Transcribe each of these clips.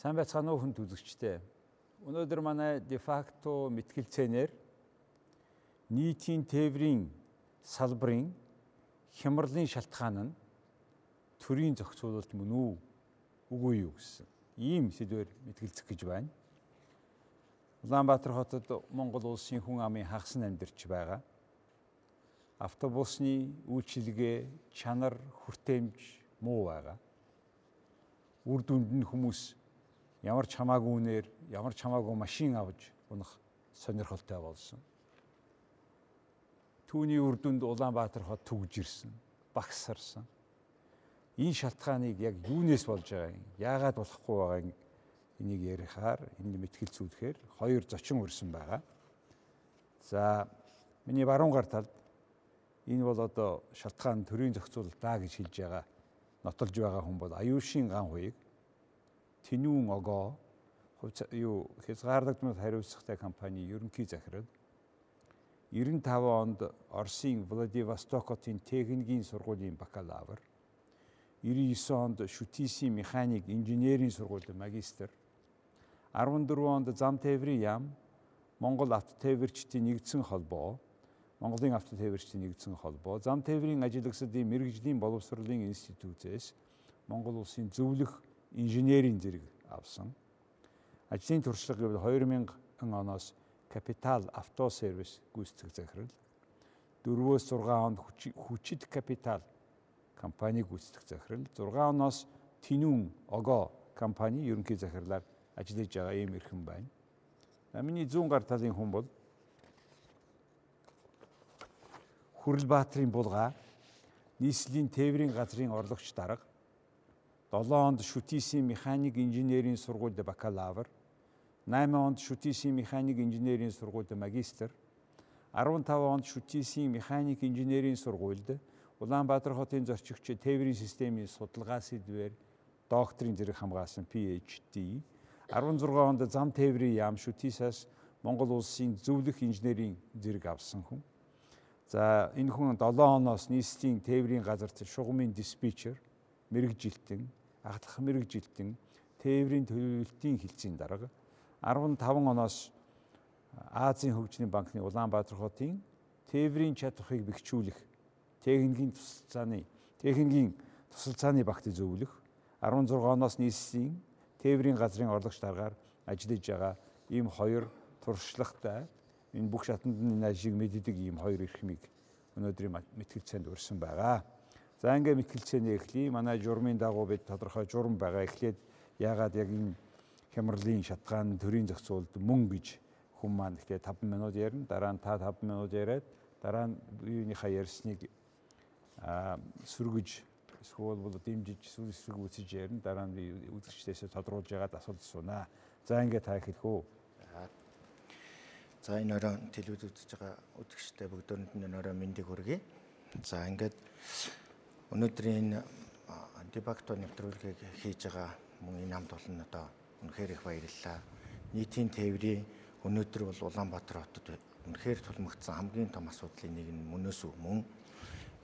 Сайн байцгаана уу хүн үзэгчтэй. Өнөөдөр манай дефакто мэтгэлцээнээр нийтийн тээврийн салбарын хямралын шалтгаан нь төрийн зохицуулалт мөн үү үгүй юу гэсэн ийм сэдвээр мэтгэлцэх гэж байна. Улаанбаатар хотод Монгол улсын хүн амын хагас нь амьдарч байгаа. Автобусны үйлчилгээ, чанар, хүртээмж муу байгаа. Үр дүнд нь хүмүүс ямар ч хамаагүй үнээр ямар ч хамаагүй машин авч унах сонирхолтой болсон. Түүний үр дүнд Улаанбаатар хот түгж ирсэн, багсарсан. Энэ шалтгааныг яг юунээс болж байгаа юм? Яагаад болохгүй байгаа юм? Энийг ярихаар, энэ мэтгэлцүүлэхээр хоёр зочин өрсөн байгаа. За миний баруун гар талд энэ бол одоо шалтгаан төрийн зохицуулалт даа гэж хэлж байгаа нотолж байгаа хүн бол аюушийн ган хуйг Тэнүүн огоо. Юу хязгаарлагдмал хариуцлагатай компани ерөнхий захирал? 95 онд Оросын Владивостокотын техникийн сургуулийн бакалавр. 99 онд шүтисийн механик инженерийн сургуулийн магистр. 14 онд зам тээврийн яам. Монгол автотээвэрчдийн нэгдсэн холбоо. Монголын автотээвэрчдийн нэгдсэн холбоо. Зам тээврийн ажиллагчдын мэрэгжлийн боловсролын институтээс Монгол улсын зөвлөх инженерийн зэрэг авсан. Ажлын туршлага гэвэл 2000 оноос Капитал Автосервис гүйцэтгэх захирал 4-өөс 6 онд хүчит капитал компани гүйцэтгэх захирал 6 оноос Тинүүн Ого компани ерөнхий захирлаар ажиллаж байгаа ийм эрхэн байна. Миний зүүн гар талын хүн бол Хүрлбаатрийн булгаа нийслэлийн тээврийн газрын орлогч дарга 7 онд шүтисийн механик инженерийн сургуульд бакалавр, 8 онд шүтисийн механик инженерийн сургуульд магистр, 15 онд шүтисийн механик инженерийн сургуульд Улаанбаатар хотын зорчигч тээврийн системийн судалгаа сэдвээр докторийн зэрэг хамгаалсан PhD, 16 онд зам тээврийн яам шүтисээс Монгол улсын зөвлөх инженерийн зэрэг авсан хүн. За энэ хүн 7 оноос нийслэлийн тээврийн газарт шугамын диспетчер, мэрэгжилтэн, аглах мэрэгжилтэн тээврийн төлөвлөлтийн хилцээний дарга 15 оноос Азийн хөгжлийн банкны Улаанбаатар хотын тээврийн чадварыг бэхжүүлэх техникийн тусалцааны техникийн тусалцааны багт зөвлөх 16 оноос нийслэлийн тээврийн газрын орлогч даргаар ажиллаж байгаа ийм хоёр туршлагатай энэ бүх шатанд энэ ажиг мэддэг ийм хоёр эрхмийг өнөөдрийн мэтгэлцээнд өрсөн байгаа. За ингээ мэтгэлцээний эхлэе. Манай журмын дагуу бид тодорхой журам байгаа. Эхлээд яагаад яг энэ хямралын шатгаан төрийн зохицуулалт мөн гэж хүн маань ихтэй 5 минут ярина. Дараа нь та 5 минут яриад дараа нь юуныхаа ярьсныг аа сүргэж эсвэл бол дэмжиж сүрсэг үсэж ярина. Дараа нь үзэгчдээс тодруулж яагаад асуулт асуунаа. За ингээ та эхлэх үү. За энэ орой телевиз үзэж байгаа үзэгчтэй бүгдөөнд нь орой мэндийг хүргэе. За ингээд өнөөдрийн дебакто нэвтрүүлгийг хийж байгаа мөн энэ хамт олон одоо үнэхээр их баярлалаа. Нийтийн тээврийн өнөөдөр бол Улаанбаатар хотод үнэхээр тулмагдсан хамгийн том асуудлын нэг нь мөнөөс мөн.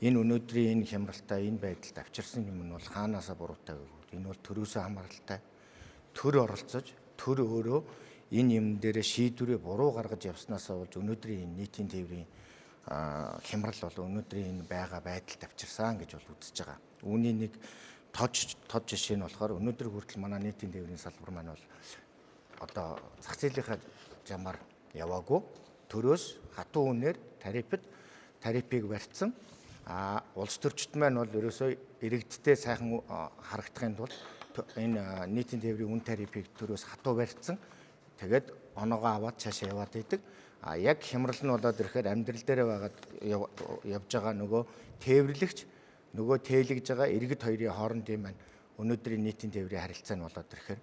Энэ өнөөдрийн энэ хямралтай энэ байдалд авчирсан юм нь бол хаанаасаа буруутай гэвэл энэ бол төрөөсөө хамааралтай. Төр оролцож төр өөрөө энэ юм дээр шийдвэрээ буруу гаргаж явснасаа болж өнөөдрийн энэ нийтийн тээврийн хямрал бол өнөөдрийн энэ байгаа байдалд авчирсан гэж бол үзэж байгаа. Үүний нэг тод тод жишээ нь болохоор өнөөдөр хүртэл манай нийтийн тээврийн салбар маань бол одоо зах зээлийнхаа жамаар яваагүй. Төрөөс хатуу үнээр тарифд тарифыг барьсан а улс төрчид маань бол ерөөсөө иргэдтэй сайхан харагдахын тулд энэ нийтийн тээврийн үн тарифыг төрөөс хатуу барьсан тэгээд оноогоо аваад цаашаа яваад идэг А яг хямрал нь болоод ирэхээр амьдрал дээр байгаад явж байгаа нөгөө тээвэрлэгч нөгөө тээлэгж байгаа иргэд хоёрын хоорондын маань өнөөдрийн нийтийн тээврийн харилцаа нь болоод ирэхээр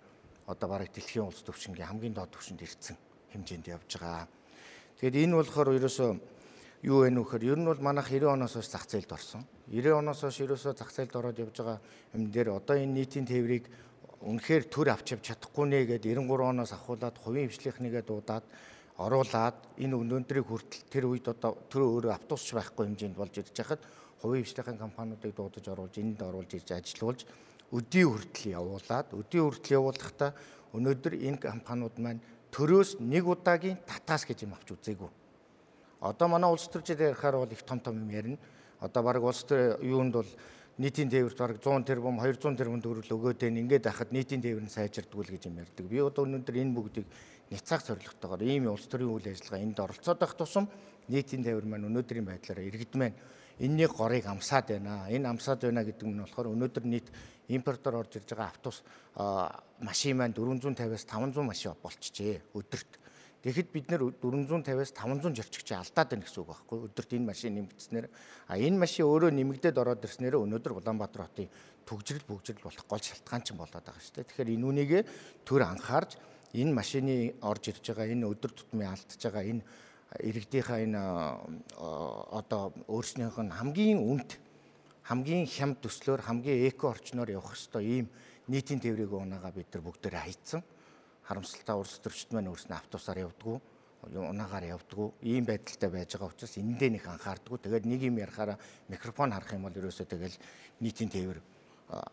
одоо бараг дэлхийн улс төвшингийн хамгийн доод түвшинд ирсэн хэмжээнд явж байгаа. Тэгэхээр энэ болохоор ерөөсөө юу вэ нөхөр ер нь бол манайх 90 оноос хойш зах зээлд орсон. 90 оноос хойш ерөөсөө зах зээлд ороод явж байгаа юм дээр одоо энэ нийтийн тээврийг үнэхээр төр авч явж чадахгүй нэ гэдээ 93 оноос ахуулаад хувийн хвшлийнхнийгээ дуудаад оруулаад энэ өнөөдрийг хүртэл тэр үед одоо тэр өөрөө автобусч байхгүй хэмжээнд болж ирж хахад хувийн хвшлийн компаниудыг дуудаж оруулж энд оруулж ирж ажилуулж өдий хүртэл явуулаад өдий хүртэл явуулахдаа өнөөдөр энэ компаниуд маань төрөөс нэг удаагийн татаас гэж юм авч үзээгүй. Одоо манай улс төрчид ярихаар бол их том том юм ярина. Одоо баг улс төр юунд бол нийтийн тээвэрт бараг 100 тэрбум 200 тэрбум төгрөг өгөөд байна. Ингээд байхад нийтийн тээвэр нь сайжирдггүй л гэж юм ярьдаг. Би одоо өнөөдөр энэ бүгдийг няцаах зорилготойгоор ийм улс төрийн үйл ажиллагаа энд оролцоод байх тусам нийтийн тээвэр маань өнөөдрийн байдлаараа иргэдмэн энэний горыг амсаад байна. Энэ амсаад байна гэдэг нь болохоор өнөөдөр нийт импортоор орж ирж байгаа автобус машин маань 450-аас 500 машин болчихжээ өдөрт. Тэгэхэд бид нэр 450-аас 500 зорчигч алдаад байна гэсэн үг байхгүй өдөрт энэ машин нэмэгдснээр а энэ машин өөрөө нэмэгдээд ороод ирснээр өнөөдөр Улаанбаатар хотын төгжрөл бүгжрэл болох гол шалтгаан ч болоод байгаа шүү дээ. Тэгэхээр энэ үнийгээ төр анхаарч энэ машины орж ирж байгаа энэ өдөр тутмын алдж байгаа энэ иргэдийнхаа энэ одоо өөрснийх нь хамгийн үнд хамгийн хямд төслөөр хамгийн эко орчноор явах хэвээр ийм нийтийн тээврийг унаага бид нар бүгдээр хайцсан. Харамсалтай улс төрчд маань өөрснөө автобусаар явдггүй унаагаар явдггүй ийм байдалтай байж байгаа учраас эндээ нэг анхаардгүй тэгээд нэг юм ярахаараа микрофон харах юм бол ерөөсөө тэгэл нийтийн тээвэр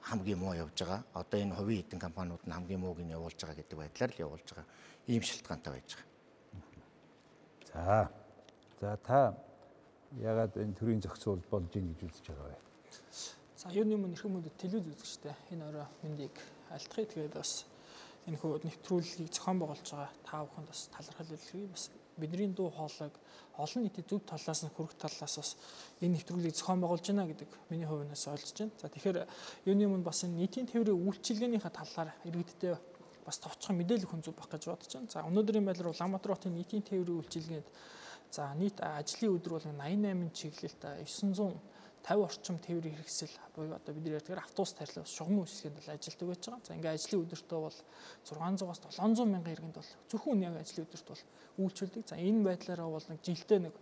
хамгийн муу явж байгаа. Одоо энэ хувийн эдэн компаниуд нь хамгийн мууг нь явуулж байгаа гэдэг байдлаар л явуулж байгаа. Ийм шалтгаантай байж байгаа. За. За та ягаад энэ төрийн зохицуул болж ийн гэж үзэж байгаа вэ? За юуны өмнө эрхэм мөндөд телевиз үзэгчтэй энэ орой мэндийг альтгая тэгээд бас энэ хөө нэвтрүүлгийг зохион байгуулж байгаа та бүхэнд бас талархал илэрхий бас бидний дуу хоолойг олон нийтийн зөв талаас нь хүрэх талаас бас энэ нэвтрүүлгийг зохион байгуулж байна гэдэг миний хувьнаас ойлгож байна. За тэгэхээр юуны өмнө бас энэ нийтийн тээврийн үйлчилгээнийхээ талаар иргэдтэй бас товчхон мэдээлэл хүн зүг байх гэж бодож байна. За өнөөдрийн байдлаар Улаанбаатар хотын нийтийн тээврийн үйлчилгээнд за нийт ажлын өдөр бол 88 чиглэлт 900 50 орчим тээврийн хэрэгсэл буюу одоо бид ярьдгаар автобус тарилаа шугамын үйлчлэгэнд бол ажилтдаг байж байгаа. За ингээ ажлын өдөртөө бол 600-аас 700 мянган иргэнд бол зөвхөн яг ажлын өдөрт бол үйлчлдэг. За энэ байдлаараа бол нэг жилдээ нэг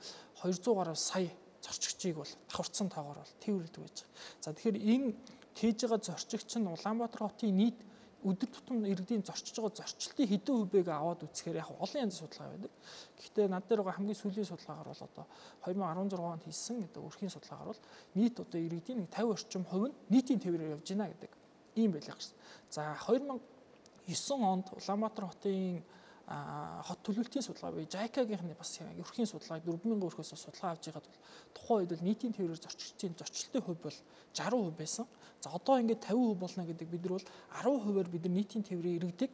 200 гаруй сая зорчигчийг бол давхарцсан тоогоор бол тээвэрлэдэг байж байгаа. За тэгэхээр энэ тээж байгаа зорчигч нь Улаанбаатар хотын нийт өдөр тутам иргэдийн зорчиж байгаа зорчлтын хэдэн хувийг аваад үзэхээр яг олон янзын судалгаа байдаг. Гэхдээ над дээр байгаа хамгийн сүүлийн судалгаагаар бол одоо 2016 онд хийсэн гэдэг өрхийн судалгаагаар бол нийт одоо иргэдийн 50 орчим хувь нь нийтийн тээврээр явж байна гэдэг ийм байлаа гэсэн. За 2009 онд Улаанбаатар хотын хот төлөвлөлтийн судалгаа буюу JICA-гийнхны бас өрхийн судалгааг 4000 өрхөөс судалгаа авч байгаад бол тухайн үед бол нийтийн тээврээр зорчигчдын зорчлтын хувь бол 60% байсан. За одоо ингээд 50% болно гэдэг бид нар бол 10%-аар бид нар нийтийн тээврийн иргэдэг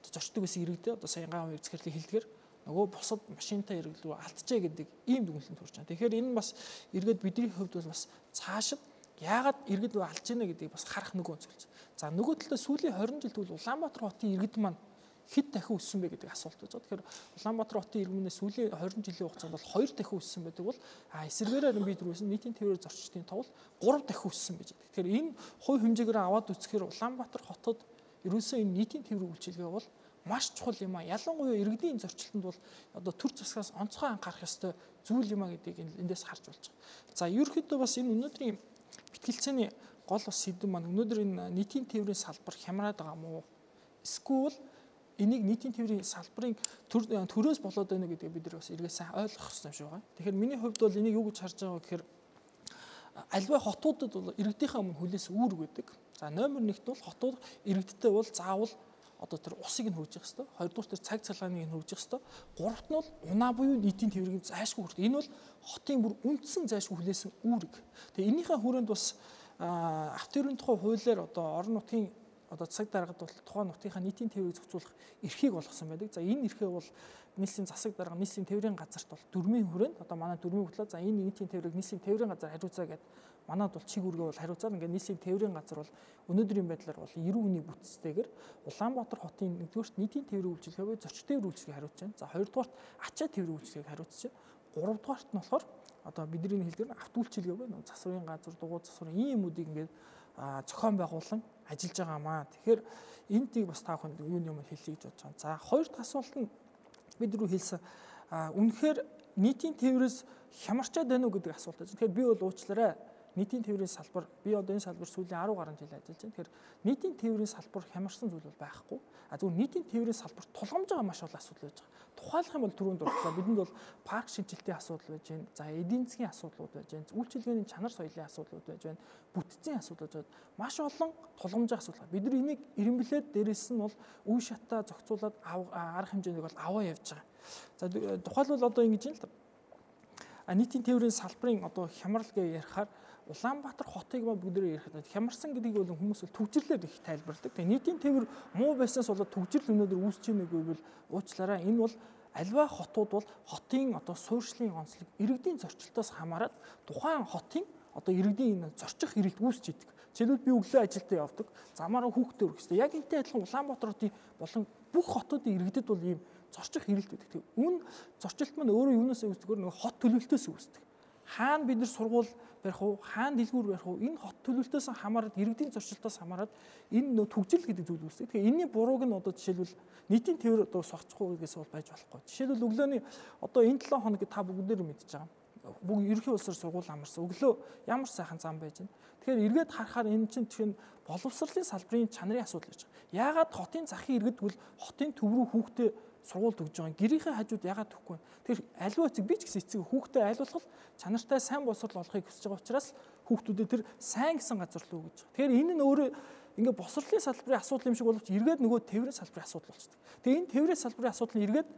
одоо зорчдог байсан иргэдээ одоо сая гаан үзэсгэлийг хэлдгэр нөгөө бусад машинтай иргэд рүү алдчихэ гэдэг ийм дүгнэлтэнд хүрч байна. Тэгэхээр энэ бас иргэд бидний хувьд бол бас цаашид яагаад иргэд алдж байна гэдгийг бас харах нөгөө зүйлс. За нөгөө талаа сүүлийн 20 жил тэгвэл Улаанбаатар хотын иргэд маань хэд дахин өссөн бэ гэдэг асуулт байгаа. Тэгэхээр Улаанбаатар хотын иргэнээс сүүлийн 20 жилийн хугацаанд бол 2 дахин өссөн байдаг бол а эсэргээрээ би дөрвөөсөн нийтийн тээврээр зорчдгийн товл 3 дахин өссөн байж байгаа. Тэгэхээр энэ хувь хэмжээгээр аваад үзэхээр Улаанбаатар хотод ерөөсөө энэ нийтийн тээврийн үйлчилгээ бол маш чухал юм а. Ялангуяа иргэдийн зорчлолтод бол одоо төр засгаас онцгой анхаарах ёстой зүйл юм а гэдгийг эндээс харж болж байгаа. За ерөнхийдөө бас энэ өнөөдрийн бэтгэлцээний гол бас сэдв маань өнөөдөр энэ нийтийн тээврийн салбар хямраад байгаа мó эсвэл энийг нийтийн тээврийн салбарын төрөөс болоод байна гэдгийг бид нар бас эргээ сайн ойлгох хэрэгтэй юм шиг байгаа. Тэгэхээр миний хувьд бол энийг юу гэж харж байгаа гэхээр альва хотуудад бол иргэдийнхээ өмнө хүлээс үүрэг байдаг. За номер 1-т бол хотууд иргэдтэй бол заавал одоо тэр усыг нь хөөж явах хэрэгтэй. Хоёрдугаар тэр цаг цалгааныг нь хөөж явах хэрэгтэй. Гуравт нь бол унаа буюу нийтийн тээврийн зайшгүй хүрт. Энэ бол хотын бүр үндсэн зайшгүй хүлээсэн үүрэг. Тэгээ энийхээ хүрээнд бас автомобилийн тухай хуулиар одоо орон нутгийн одоо цаг дараагад бол тухайн нутгийнхаа нийтийн тээврийг зохицуулах эрхийг олгосон байдаг. За энэ эрхээ бол нийслэлийн засаг дарга нийслэлийн тээврийн газарт бол дөрмийн хүрээнд одоо манай дөрмийн хөтлөө за энэ нийтийн тээврийг нийслэлийн тээврийн газар хариуцаа гэд манад бол чиг үргээ бол хариуцаад ингээд нийслэлийн тээврийн газар бол өнөөдрийн байдлаар бол 90 хүний бүтцтэйгээр Улаанбаатар хотын нэгдүгürt нийтийн тээврийн үйлчилгээ буюу зорч тээврийн үйлчилгээг хариуцж байна. За хоёрдугаарт ачаа тээврийн үйлчилгээг хариуцж байна. Гуравдугаарт нь болохоор одоо бидний хэлдгээр автүүлчилгээ байна. Засварын газар, дугуй засварын ийм юмудыг ингээд зохион байгуулан ажиллаж байгаамаа. Тэгэхээр энд тийг бас та бүхэнд юу юм хэлье гэж бодож байгаа. За хоёр дахь асуулт нь бид рүү хэлсэн. Үнэхээр нийтийн тээврээс хямарчаад байна уу гэдэг асуулт байна. Тэгэхээр би бол уучлаарай нийтийн тээврийн салбар би одоо энэ салбар сүүлийн 10 гаруй жил ажиллаж байна. Тэгэхээр нийтийн тээврийн салбар хямарсан зүйл бол байхгүй. А зөвхөн нийтийн тээврийн салбар тулгамж байгаа маш олон асуудал байж байгаа. Тухайлах юм бол түрүүнд дурдлаа бидэнд бол парк шинжилтийн асуудал байж байна. За эдийн засгийн асуудлууд байж байна. Үйлчилгээний чанар соёлын асуудлууд байж байна. Бүтцийн асуудал байж байна. Маш олон тулгамжийн асуудал. Бид нар энийг эренблээд дээрэс нь бол үе шатаа зохицуулаад арга хэмжээнийг бол аваа явж байгаа. За тухайлбал одоо ингэж юм л нийтийн тээврийн салбарын одоо хямралгээ ярихаар Улаанбаатар хотыг ба бүгдээрээ ярих гэдэг хямарсан гэдгийг бол хүмүүс л төгжрлээр их тайлбарладаг. Тэгээ нийтийн тээвэр муу байснаас болоод төгжрөл өнөөдөр үүсэж байгааг бол уучлаарай. Энэ бол альва хотууд бол хотын одоо суурьшлын онцлог иргэдийн зорчлолтоос хамаарат тухайн хотын одоо иргэдийн энэ зорчих ирэлт үүсч идэг. Жишээлбэл би өглөө ажилдаа явдаг. Замаараа хүүхдээ хэрэгтэй. Яг энтэй адилхан Улаанбаатар хотын болон бүх хотуудын иргэдэд бол ийм зорчих хэрэлт үүдэг. Тэг. Үн зорчилт маань өөрөө юунаас үүсдэггээр нэг хот төлөвлөлтөөс үүсдэг. Хаана бид нар сургууль барих уу, хаана дэлгүүр барих уу, энэ хот төлөвлөлтөөс хамаарат иргэдийн зорчилтоос хамаарат энэ нөө төгжил гэдэг зүйл үүсдэг. Тэгэхээр энэний бурууг нь одоо жишээлбэл нийтийн тээвэр одоо сорцохгүй гэдгээс бол байж болохгүй. Жишээлбэл өглөөний одоо энэ 7 хоног та бүгдээр мэдж байгаа бүгд ерөнхий улсаар сургууль амарсан. Өглөө ямар сайхан зам байж байна. Тэгэхээр эргээд харахаар энэ чинь тийм боловсролын салбарын чанарын асуудал гэж байна. Яагаад хотын захын иргэд бол хотын төв рүү хүүхдээ сургууль төгж байгаа. Гэрийнхээ хажууд ягаад төгөхгүй вэ? Тэр аливаа эцэг би ч гэсэн эцэг хүүхдээ айлуулах чанартай сайн боловсрол олохыг хүсэж байгаа учраас хүүхдүүдэд тэр сайн гэсэн газар өгж байгаа. Тэгэхээр энэ нь өөрөө ингээ босрлын салбарын асуудал юм шиг боловч эргээд нөгөө тээврийн салбарын асуудал болчихдог. Тэгээ энэ тээврийн салбарын асуудал нь эргээд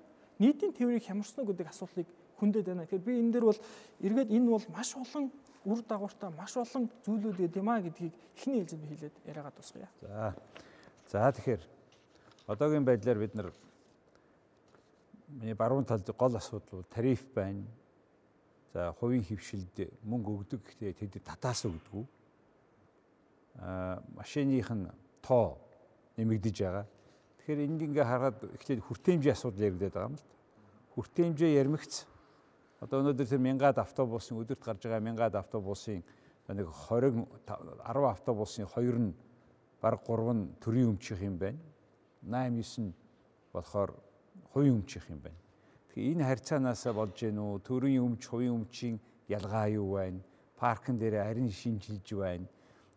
нийтийн тээврийг хямарсан гэдэг асуудлыг хүндэт байна. Тэгэхээр би энэ дээр бол эргээд энэ бол маш олон үр дагавартай маш олон зүйлүүд гэдэг юм а гэдгийг эхний хэлзэнд хэлээд яриагаад тусгая. За. За тэгэхээр одоогийн байдлаар бид нар миний баруун талд гол асуудал бол тариф байна. За хувийн хөвшилд мөнгө өгдөг гэхдээ тэд татаас өгдөг. Аа машиных нь тоо нэмэгдэж байгаа. Тэгэхээр энд ингээ хараад эхлээд хүртээмжийн асуудал яригдаад байгаа юм л. Хүртээмжээ ярмигц. Одоо өнөөдөр тэр мянгаад автобусын өдөрт гарч байгаа мянгаад автобусын нэг 20 10 автобусын 2 нь баг 3 нь төрийн өмчих юм байна. 8 9 нь болохоор хувийн өмчих юм байна. Тэгэхээр энэ харьцаанаас болж гэнэ үү? Төрийн өмч, хувийн өмчийн ялгаа юу байна? Паркн дээр арин шинжилж байна.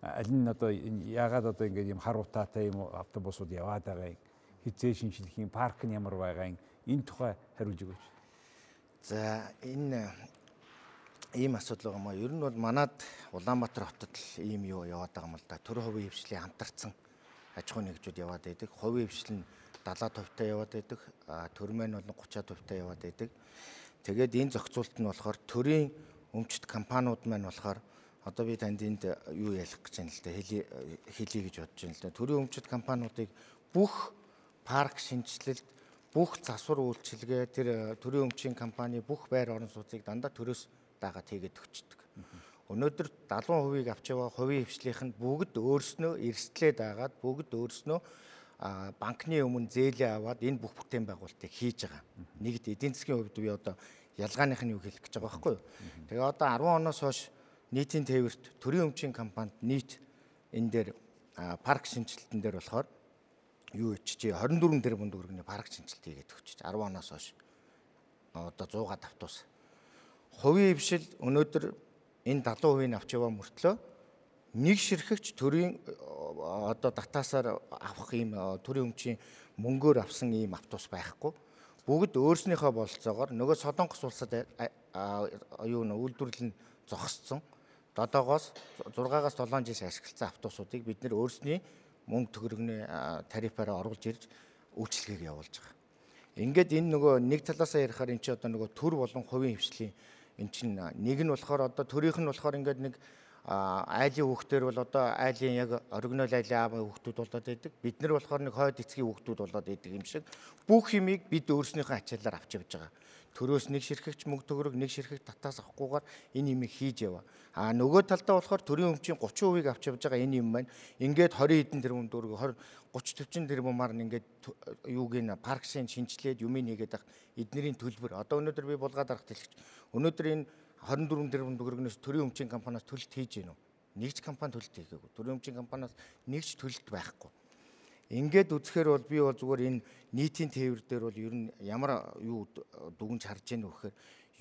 Аль нь одоо яагаад одоо ингээд юм хар утаатай юм автобусууд яваад байгаа юм? Хизээ шинжилэх юм, парк нь ямар байгаа юм? Энэ тухай хариулж өгөөч. За энэ ийм асуудал байгаа маа. Ер нь бол манад Улаанбаатар хотод л ийм юу яваад байгаа юм л да. Төр хувийн хвшлийн хамтарсан аж ахуй нэгжүүд яваад байдаг. Хувийн хвшил нь 70% тавтай яваад байдаг. А төр маань бол 30% тавтай яваад байдаг. Тэгээд энэ зохицуулт нь болохоор төрийн өмчт компаниуд маань болохоор одоо би танд энд юу ялах гэж байна л да хэлий хэлий гэж бодож байна л да. Төрийн өмчт компаниудыг бүх парк шинжилэлт бүх засвар үйлчилгээ тэр төрийн өмчийн компани бүх байр орон сууцыг дандаа төрөөс дагаад хийгээд өчтдөг. Өнөөдөр 70%-ийг авч яваа хувийн хвшлийнх нь бүгд өөрснөө эрсдлээ дагаад бүгд өөрснөө банкны өмнө зээлээ аваад энэ бүх бүтээн байгуулалтыг хийж байгаа. Нэгд эдийн засгийн хувьд би одоо ялгааных нь юу хэлэх гэж байгаа байхгүй юу. Тэгээ одоо 10 оноос хойш нийтийн тээвэрт төрийн өмчийн компанид нийт энэ дээр парк шинжилтэн дээр болохоор юу ичжээ 24 тэрбум төгрөгийн парк шинжилт хийгээд өгч 10 оноос хойш одоо 100-га давтуус. Хувийн хвшил өнөөдөр энэ 70% нь авч яваа мөртлөө нэг ширхэгч төрийн одоо татаасаар авах ийм төрийн өмчийн мөнгөөр авсан ийм автобус байхгүй. Бүгд өөрснийхөө бололцоогоор нөгөө Солонгос улсад юу нэ үйлдвэрлэл нь зогссон. Додоогоос 6-аас 7 жил ашигласан автобусуудыг бид нэр өөрсний мөнгө төгрөгний тарифаараа оруулж ирж үйлчлэгийг явуулж байгаа. Ингээд энэ нөгөө нэг талаасаа ярихаар эн чинь одоо нөгөө төр болон хувийн хвшлийн эн чинь нэг нь болохоор одоо төрийнх нь болохоор ингээд нэг айлын хүүхдэр бол одоо айлын яг оригинал айлын аавын хүүхдүүд болоод байдаг. Бид нар болохоор нэг хойд эцгийн хүүхдүүд болоод байдаг юм шиг бүх юмыг бид өөрснийхөө ачаалаар авч явж байгаа. Төрөөс нэг ширхэгч мөнгө төгрөг нэг ширхэг татаас авахгүйгээр энэ юмыг хийж яваа. А нөгөө талдаа болохоор төрийн өмчийн 30%-ийг авч явж байгаа энэ юм байна. Ингээд 20 хэдэн тэрбум төгрөг 20 30 40 тэрбумаар нь ингээд юуг ин паркшийн шинжилээд юм нэгээд ах эднэрийн төлбөр. Одоо өнөөдөр би булгаад арах хэлэгч. Өнөөдөр энэ 24 тэрбум төгрөгнөөс төрийн өмчийн компаниас төлөлт хийж гэнэ үү? Нэгж компани төлөлт хийгээгүй. Төрийн өмчийн компаниас нэгж төлөлт байхгүй. Ингээд үзэхээр бол би бол зүгээр энэ нийтийн тээвэр дээр бол ер нь ямар юу дүгнж харж яах вэ гэхээр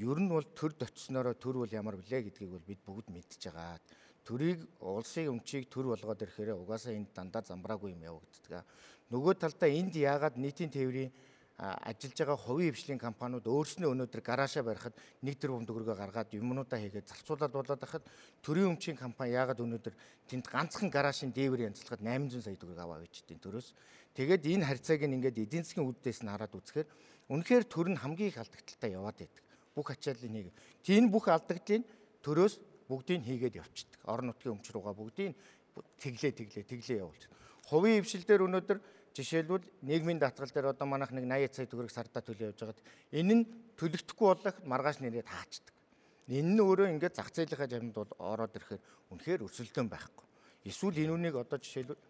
ер нь бол төр дотснороо төр бол ямар блэ гэдгийг бол бид бүгд мэдж байгаа. төрийг улсын өмчийг төр болгоод ирэхээр угаасаа энд дандаа замбраагүй юм явагддаг. Нөгөө талдаа энд яагаад нийтийн тээврийн ажиллаж байгаа хувийн хвшлийн компаниуд өөрснөө өнөөдөр гараашаа барихад 1 тэрбум төгрөгөө гаргаад юмнуудаа хийгээд зарцуулаад болоод байхад төрийн өмчийн компани яагаад өнөөдөр тэнд ганцхан гараашийн дээвэр янзлахад 800 сая төгрөг аваа тийм төрөөс тэгээд энэ харьцааг нь ингээд эдийн засгийн үүднээс нь хараад үзэхээр үнэхээр төр нь хамгийн их алдагталтай яваад байдаг. Бүх ачааллыг нэг. Тийм бүх алдагдлыг төрөөс бүгдийг хийгээд явчихдаг. Орон нутгийн өмч руугаа бүгдийг тэглээ тэглээ тэглээ явуулж. Хувийн хвшил дээр өнөөдөр Жишээлбэл нийгмийн даатгал дээр одоо манайх нэг 80 сая төгрөг сардаа төлөө явж байгаад энэ нь төлөгдөхгүй боллох маргааш нэрээ таачдаг. Энэ нь өөрөө ингээд зах зээлийнхаа жамд бол ороод ирэхээр үнэхээр өрсөлдөөн байхгүй. Эсвэл энэ үнийг одоо жишээлбэл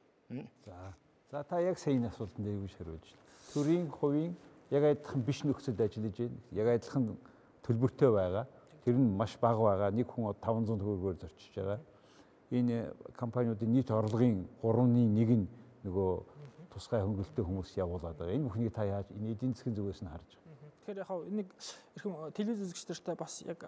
за за та яг сайн асуултанд дээгүүр шаруулж байна. Төрийн хувийн яг адилхан биш нөхцөлд ажиллаж байна. Яг адилхан төлбөртэй байгаа. Тэр нь маш бага байгаа. Нэг хүн 500 төгрөгөөр зорчиж байгаа. Энэ компаниудын нийт орлогын 3-ны 1 нь нөгөө тусгай хөнгөлөлтөй хүмүүс явуулаад байгаа. Энэ бүхнийг та яаж энэ эдийн засгийн зүгээс нь харж байгаа. Тэгэхээр яг нэг эрхэм телевиз үзэгчдэртэй бас яг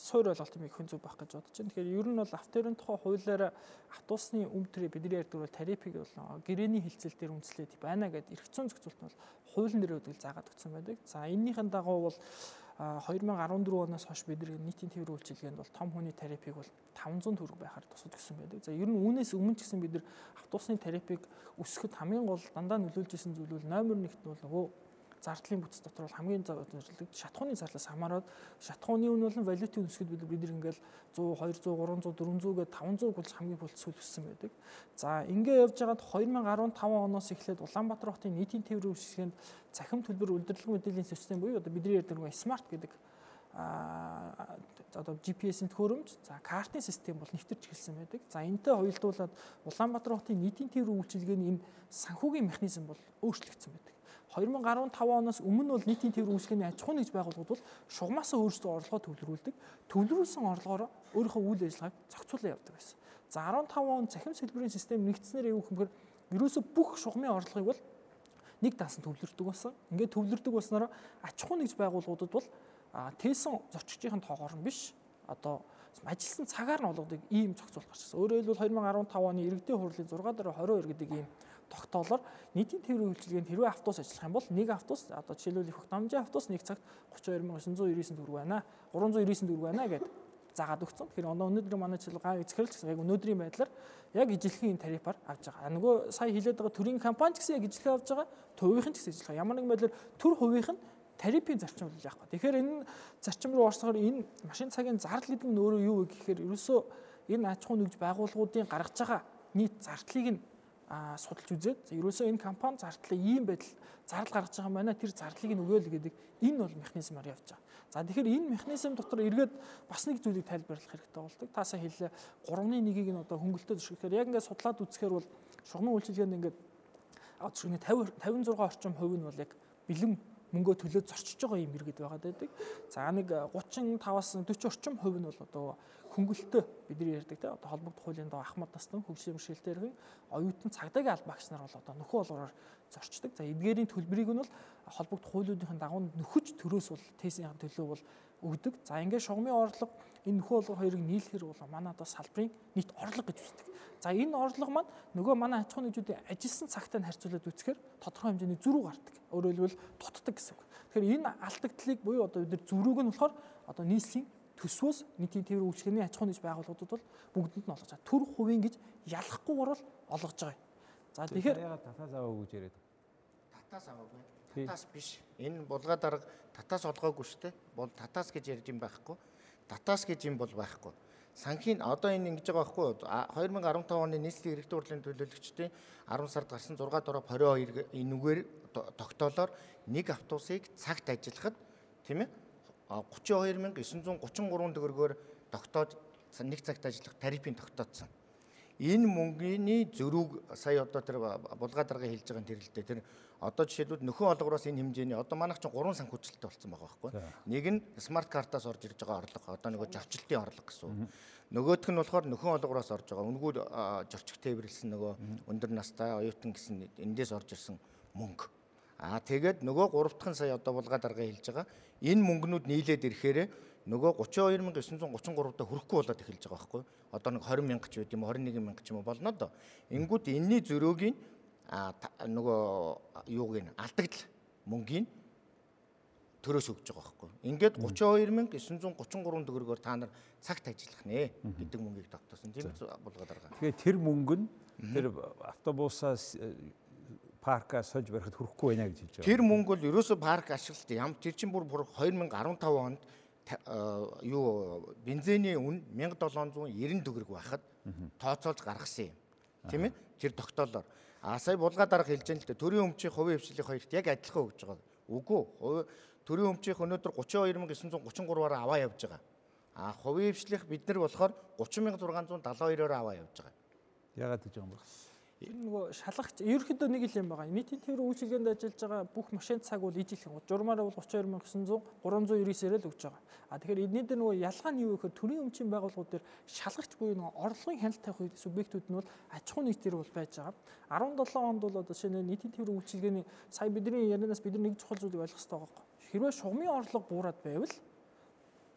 суур ойлголт юм их хүн зүг байх гэж бодож байна. Тэгэхээр ер нь бол авторын тухай хуулиараа автобусны өмтрээ бидний ярьдаг бол тарифыг бол гэрээний хилцэл дээр үндэслээд байна гэдэг эрх зүйн зохицуулт нь бол хуулийн дээр үүдэл заагаад өгсөн байдаг. За энэнийхэн дагуу бол 2014 оноос хойш бидний нийтийн тээврийн үйлчилгээнд бол том хүний тарифыг бол 500 төгрөг байхаар тусад гисэн байдаг. За ер нь үүнээс өмнө ч гэсэн бид нар автобусны тарифыг өсгөхөд хамгийн гол дандаа нөлөөлж исэн зүйл бол номер 1-т бол нөгөө зардлын бүтц дотор бол хамгийн зөвлөдөг шатхууны зарлаас хамаарат шатхууны үн болон валютын өсгөд бид бид ингээл 100 200 300 400 гээд 500 болж хамгийн бүлт сүл өссөн байдаг. За ингээ явж байгаад 2015 оноос эхлээд Улаанбаатар хотын нийтийн тээврийн үйлчлэгэнд цахим төлбөр удирдлага мэдээллийн систем буюу одоо бидний ярьдаг нэг смарт гэдэг а одоо GPS-ийн төхөөрөмж, за картын систем бол нэвтэрч эхэлсэн байдаг. За энэтэй хоёрдуулаад Улаанбаатар хотын нийтийн тээврийн үйлчилгээний энэ санхүүгийн механизм бол өөрчлөгдсөн байдаг. 2015 оноос өмнө бол нийтийн тээврийн үйлчлэгээний аж ахуйн нэгж байгууллагууд бол шугамаасаа өөрсдөө орлогоо төвлөрүүлдэг. Төвлөрүүлсэн орлогоороо өөрийнхөө үйл ажиллагааг зохицуулан явдаг байсан. За 15 он цахим сэлбэрийн систем нэгдснээр юу гэмээр ерөөсө бүх шугамын орлогыг бол нэг даасан төвлөрдөг болсон. Ингээд төвлөрдөг болсноор аж ахуйн нэгж байгууллагуудад бол тээсэн зорчигчийн тоогоор нь биш одоо ажилсан цагаар нь олгодог ийм зохицуул гарч ирсэн. Өөрөөр хэлбэл 2015 оны иргэдийн хурлын 6 дараа 22 гэдэг ийм тогтоолоор нийтийн тээврийн үйлчилгээнд хэрвээ автобус ажиллах юм бол нэг автобус одоо жишээлбэл их дамжийн автобус нэг цагт 32999 төгрөг байна. 399 төгрөг байна гэдэг заагаад өгсөн. Тэгэхээр оноо өнөөдөр манай жишээл гав эзэхэрэл гэсэн яг өнөөдрийн байдлаар яг ижилхэн энэ тарифаар авч байгаа. Нөгөө сая хэлээд байгаа төрийн компани ч гэсэн яг ижилхэн авч байгаа. Төвийнхэн ч гэсэн ижилхэн. Ямар нэгэн байдлаар төр хувийнх нь тарифын зарчим бол яах вэ? Тэгэхээр энэ зарчим руу орсоор энэ машин цагийн зардал гэдэг нь өөрөө юу вэ гэхээр ерөөсөө энэ аж ахуй нэгж байгууллагуудын гаргаж байгаа нийт зардлыг нь судалж үзээд ерөөсөө энэ компани зардлыг ийм байдал зардал гаргаж байгаа юм байна. Тэр зардлыг нь өгөөл гэдэг энэ бол механизмаар явж байгаа. За тэгэхээр энэ механизм дотор эргээд бас нэг зүйлийг тайлбарлах хэрэгтэй болдог. Таасаа хэллээ 3-1-ийг нь одоо хөнгөлтөө зөвшөөрөхөөр яг ингээд судлаад үзэхээр бол шугамын үйлчилгээнд ингээд одоо 50 56 орчим хувь нь бол яг бэлэн мөнгөө төлөөд зорчиж байгаа юм иргэд байгаад байдаг. За нэг 35-аас 40 орчим хувь нь бол одоо хөнгөлтөө бидний ярьдаг те одоо холбогдох хуулийн доо ахмад настан хөгжлийн бэрхшээлтэй оюутан цагдаагийн аль багш нар бол одоо нөхөө болгоор зорчдог. За эдгээрийн төлбөрийг нь бол холбогдох хуулиудын дагуу нөхөж төрөөс бол тесийн төлөө бол өгдөг. За ингээд шугамын орлого энэ нөхөө болгоо хоёрыг нийлэхэр бол манай одоо салбарын нийт орлого гэж үздэг. За энэ орлого маань нөгөө манай аж ахуйн нэгжүүдийн ажилсан цагтаа харьцуулаад үзэхээр тодорхой хэмжээний зөрүү гардаг. Өөрөөр хэлбэл дутдаг гэсэн үг. Тэгэхээр энэ алдагдлыг буюу одоо бид нар зөрүүг нь болохоор одоо нийслэлийн төсвөөс нийтийн тээврийн үйлчлэгээний аж ахуйн нэгж байгууллагуудад бол бүгдэнд нь олгож байгаа. Төр хувийн гэж ялахгүйгээр бол олгож байгаа юм. За тэгэхээр татаас аваагүй гэж яриад. Татаас аваагүй. Татаас биш. Энэ булгаа дарга татаас олгоогүй шүү дээ. Бол татаас гэж ярьж юм байхгүй. Татаас гэж юм бол байхгүй. Санхин одоо энэ ингэж байгаа байхгүй 2015 оны нийслэлийн эрэгтэй хурлын төлөөлөгчдийн 10 сард гарсан 6 дөрөв 22 энэгээр тогтоолоор нэг автобусыг цагт ажиллахад тийм ээ 32933 төгрөгөөр тогтоож нэг цагт ажиллах тарифын тогтоодсон. Энэ мөнгөний зөрүүг сая одоо тэр булгаа дарга хэлж байгаа тэрэлдээ тэр одоо жишээлбэл нөхөн олгороос энэ хэмжээний одоо манайх чинь 3 санхүүжилттэй болсон байгаа байхгүй. Нэг нь смарт картаас орж ирж байгаа орлого. Одоо нөгөө жавчлалтын орлого гэсэн. Нөгөөх нь болохоор нөхөн олгороос орж байгаа. Үнгүүд зорчих тээвэрлсэн нөгөө өндөр настай оюутан гэсэн эндээс орж ирсэн мөнгө Аа тэгээд нөгөө 3 дахь сая одоо булгаа дарга хэлж байгаа. Энэ мөнгнүүд нийлээд ирэхээр нөгөө 32933 даа хүрэхгүй болоод эхэлж байгаа байхгүй. Одоо нэг 20 мянга ч байд юм 21 мянга ч юм уу болно доо. Ингүүд энэний зөрөөгийн нөгөө юуг нь алдагдал мөнгөний төрөөс өгж байгаа байхгүй. Ингээд 32933 төгрөгөөр та нар цагт ажиллах нэ гэдэг мөнгийг тогтоосон. Тийм булгаад байгаа. Тэгэхээр тэр мөнгө нь тэр автобусаас э, парка сольж барихад хүрэхгүй байна гэж хэлж байгаа. Тэр мөнгө бол ерөөсө парк ашиглалт ям тэр чинь бүр 2015 онд э, юу бензиний үн 1790 төгрөг байхад тооцоолж гаргасан юм. Тийм ээ? Тэр тогтоолоор. А сая булгаа дарга хэлж байгаа л дээ. Төрийн өмчийн хувийн хвшлийн хоёрт яг адилхан өгж байгаа. Үгүй. Төрийн өмчийнх өнөөдөр 32933-аар аваа явж байгаа. А хувийн хвшлих бид нар болохоор 30672-оор аваа явж байгаа. Ягаад гэж юм бэ? Тэр нөгөө шалгагч ерөөхдөө нэг л юм байгаа. Нийтийн тээврийн үйлчилгээнд ажиллаж байгаа бүх машин цаг бол ижилхэн. Журмаараа бол 32900 399-ээр л өгч байгаа. А тэгэхээр эдний дээр нөгөө ялгаа нь юу гэхээр төрийн өмчийн байгууллагууд дээр шалгагч буюу нөгөө орлогын хяналт тавих субъектүүд нь бол аж ахуйн нийтээр бол байж байгаа. 17 онд бол одоо шинэ нийтийн тээврийн үйлчилгээний сая бидний ярианаас бид нэг чухал зүйлийг ойлгох хэрэгтэй байгаа хэрвээ шугамын орлого буураад байвал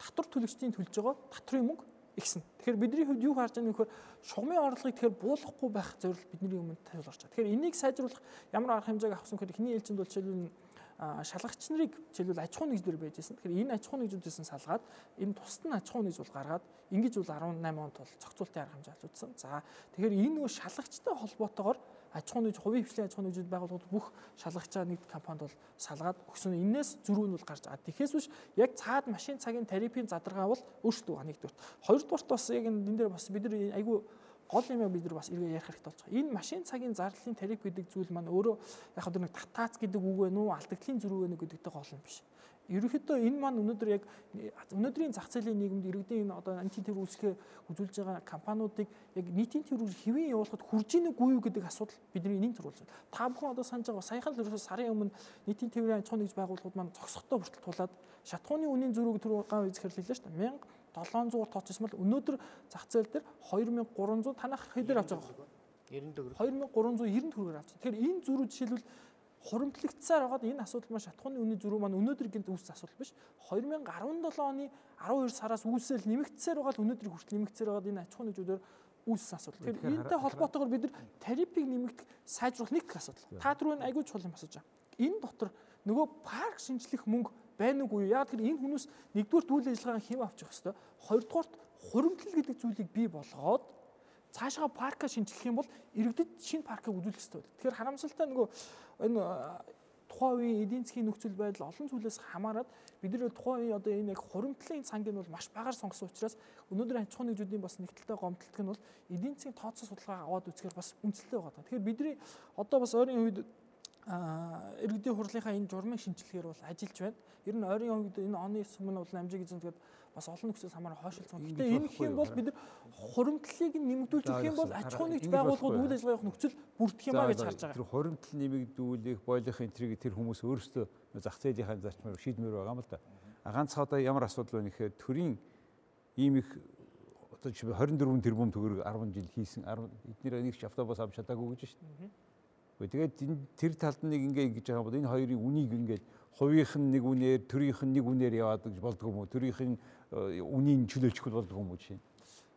татвар төлөгчдийн төлж байгаа татрын мөнгө ихсэн. Тэгэхээр бидний хувьд юу харж байгаа нөхөр шугамын орлогыг тэгэхээр буулгахгүй байх зорилго бидний өмнө тавилгарч байгаа. Тэгэхээр энийг сайжруулах ямар арга хэмжээг авах гэхээр эхний ээлжинд бол жишээлбэл шалгагч нарыг жишээлбэл аж ахуйн нэгжлэр байжсэн. Тэгэхээр энэ аж ахуйн нэгжүүдээс салгаад энэ тусад нь аж ахуйн нэгж бол гаргаад ингэж бол 18 онд бол зохицуултын арга хэмжээ авчулсан. За тэгэхээр энэ нөгөө шалгагчтай холбоотойгоор аж ахуйн нэгж хувийн хвшлийн аж ахуйн нэгжүүд байгууллагууд бүх шалгагч байгаа нэг компанид бол салгаад өгсөн. Иннээс зөрүү нь бол гарч байгаа. Тэгэхээс биш яг цаад машин цагийн тарифын задаргаа бол өөрчлөлт байгаа нэгдүгээр. Хоёрдугаарт бас яг энэ дээр бас бид нар айгүй гол юм бид нар бас эргээ ярих хэрэгтэй болж байгаа. Энэ машин цагийн зарлалын тариф гэдэг зүйл маань өөрөө яг хөө нэг татаац гэдэг үг вэ нүү алдагдлын зөрүү вэ гэдэгтэй гол юм биш ерөнхийдөө энэ маань өнөөдөр яг өнөөдрийн зах зээлийн нийгэмд иргэдийн энэ одоо антин төр үүсгээ үзүүлж байгаа компаниудыг яг нийтийн төрөөр хэвэн явуулахад хүрж ийн үгүй юу гэдэг асуудал бидний энийн төрүүлж байна. Та бүхэн одоо санаж байгаа саяхан л ерөөсөө сарын өмнө нийтийн тээврийн аж ахуйн нэгж байгууллагууд маань зогсохдоо бүртэл тулаад шатхууны үнийн зөрүүг төр гав үзэхэр хэлээ шүү дээ. 1700 тооцсон бол өнөөдөр зах зээл дээр 2300 танах хэдэр авч байгаа. 90 төгрөг. 2390 төгрөгөөр авч. Тэгэхээр энэ зөрүү жишээлбэл хуримтлагдсаар байгаад энэ асуудал маань шатхууны үнийн зөрүү маань өнөөдөр гинт үүссэн асуудал биш 2017 оны 12 сараас үүсэл нэмэгдсээр байгаа л өнөөдөр хүртэл нэмэгдсээр байгаа энэ аж ахуйн нэгжүүдээр үүссэн асуудал. Тэгэхээр энэтэй холбоотойгоор бид нар тарифыг нэмэгдэх сайжруулах нэг асуудал. Та түрүүн айгүй чухал юм асууж байгаа. Энэ дотор нөгөө парк шинжлэх мөнгө байна уугүй юу? Яг тэр энэ хүмүүс нэгдүгээр үйл ажиллагаа хэм авчих хэвээр. Хоёрдугаарт хуримтлал гэдэг зүйлийг бий болгоод цаашгаа парка шинжлэх юм бол иргэдэд шинэ паркыг үзүүлэх хэрэгтэй байдаг. Тэгэхээр харамсалтай нөгөө энэ тухайн үеийн эдийн засгийн нөхцөл байдал олон зүйлээс хамаарат бид нэр тухайн үеийн одоо энэ яг хуримтлалын цанг нь бол маш багаар сонгосон учраас өнөөдөр аж ахуйн нэгжүүдийн бас нэгдэлтэй гомдлтг нь бол эдийн засгийн тооцоо судалгаа аваад үзэхээр бас үндэслэлтэй байгаа. Тэгэхээр бидний одоо бас ойрын үед иргэдийн хурлынхаа энэ журмын шинжилгээр бол ажиллаж байна. Ер нь ойрын үед энэ оны сүмэн бол амжиг эзэн тэгээд бас олон нөхцөл хамаараа хойшилсан. Гэтэ энэ гэх юм бол бид хуримтлалыг нэмэгдүүлж өгөх юм бол аж ахуйн байгууллагууд үйл ажиллагаа явах нөхцөл бүрдэх юм а гэж харж байгаа. Тэр хуримтлал нэмэгдүүлэх, бойлох энтрийг тэр хүмүүс өөрсдөө зах зээлийнхаа зарчмаар шийдмээр байгаа юм л да. А ганц одоо ямар асуудал вэ гэхээр төрийн ийм их одоо 24 тэрбум төгрөг 10 жил хийсэн 10 эднэр нэг ч автобус авч чадаагүй гэж шүү дээ. Тэгээд тэр талд нэг ингээ ингэж байгаа бол энэ хоёрын үнийг ингээд хувийнх нь нэг үнээр, төрийнх нь нэг үнээр яваад гэж болдгоо юм уу? Төрийнх нь э, үнийг чөлөөлчих болдгоо юм уу чинь?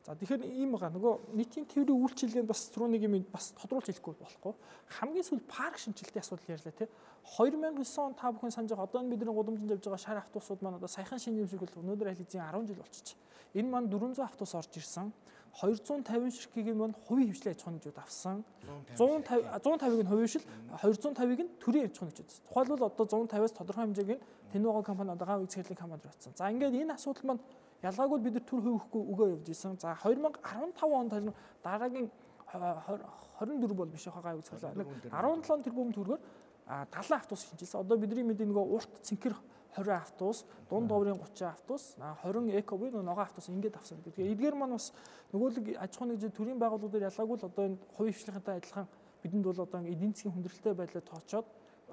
За тэгэхээр ийм байгаа. Нөгөө нийтийн тээврийн үйлчилгээнд бас түрүү нэг юм бас тодруулж хэлэхгүй болохгүй. Хамгийн сүүл парк шинжилтийн асуудал ярьлаа тий. 2009 он та бүхэн санаж байгаа одоо бидний гудамжинд явж байгаа шар автобусууд маань одоо саяхан шинэ юм шиг бол өнөөдөр аль хэзээ 10 жил болчихчих. Энэ маань 400 автобус орж ирсэн. 250 ширхгийг нь хувийн хвшлийн аж ахуйн нэгжүүд авсан. 150 150-ыг нь хувийн хвшил, 250-ыг нь төрийн аж ахуйн нэгжүүд. Тухайлбал одоо 150-аас тодорхой хэмжээгийн Тэнугаа компани одоо гав үзэсгэлэн компанид батсан. За ингээд энэ асуудал маань ялгаагүй бид төр хөвөхгүй өгөө явж исэн. За 2015 онд дараагийн 24 бол биш хаа гав үзэсгэлэн. 17 тэрбум төгрөгөөр 70 автобус шинжилсэн. Одоо бидний мэдээ нөгөө урт цэнхэр 20 автобус, дунд доврын 30 автобус, 20 эко буюу ногоо автобус ингээд авсан гэдэг. Эдгээр маань бас нөгөөлөг аж ахуйн нэгж төрийн байгууллагуудаар ялгаагүй л одоо энэ хувийн хвшлийнхэнтэй адилхан бидэнд бол одоо эдийн засгийн хүндрэлтэй байдлаар тооцоод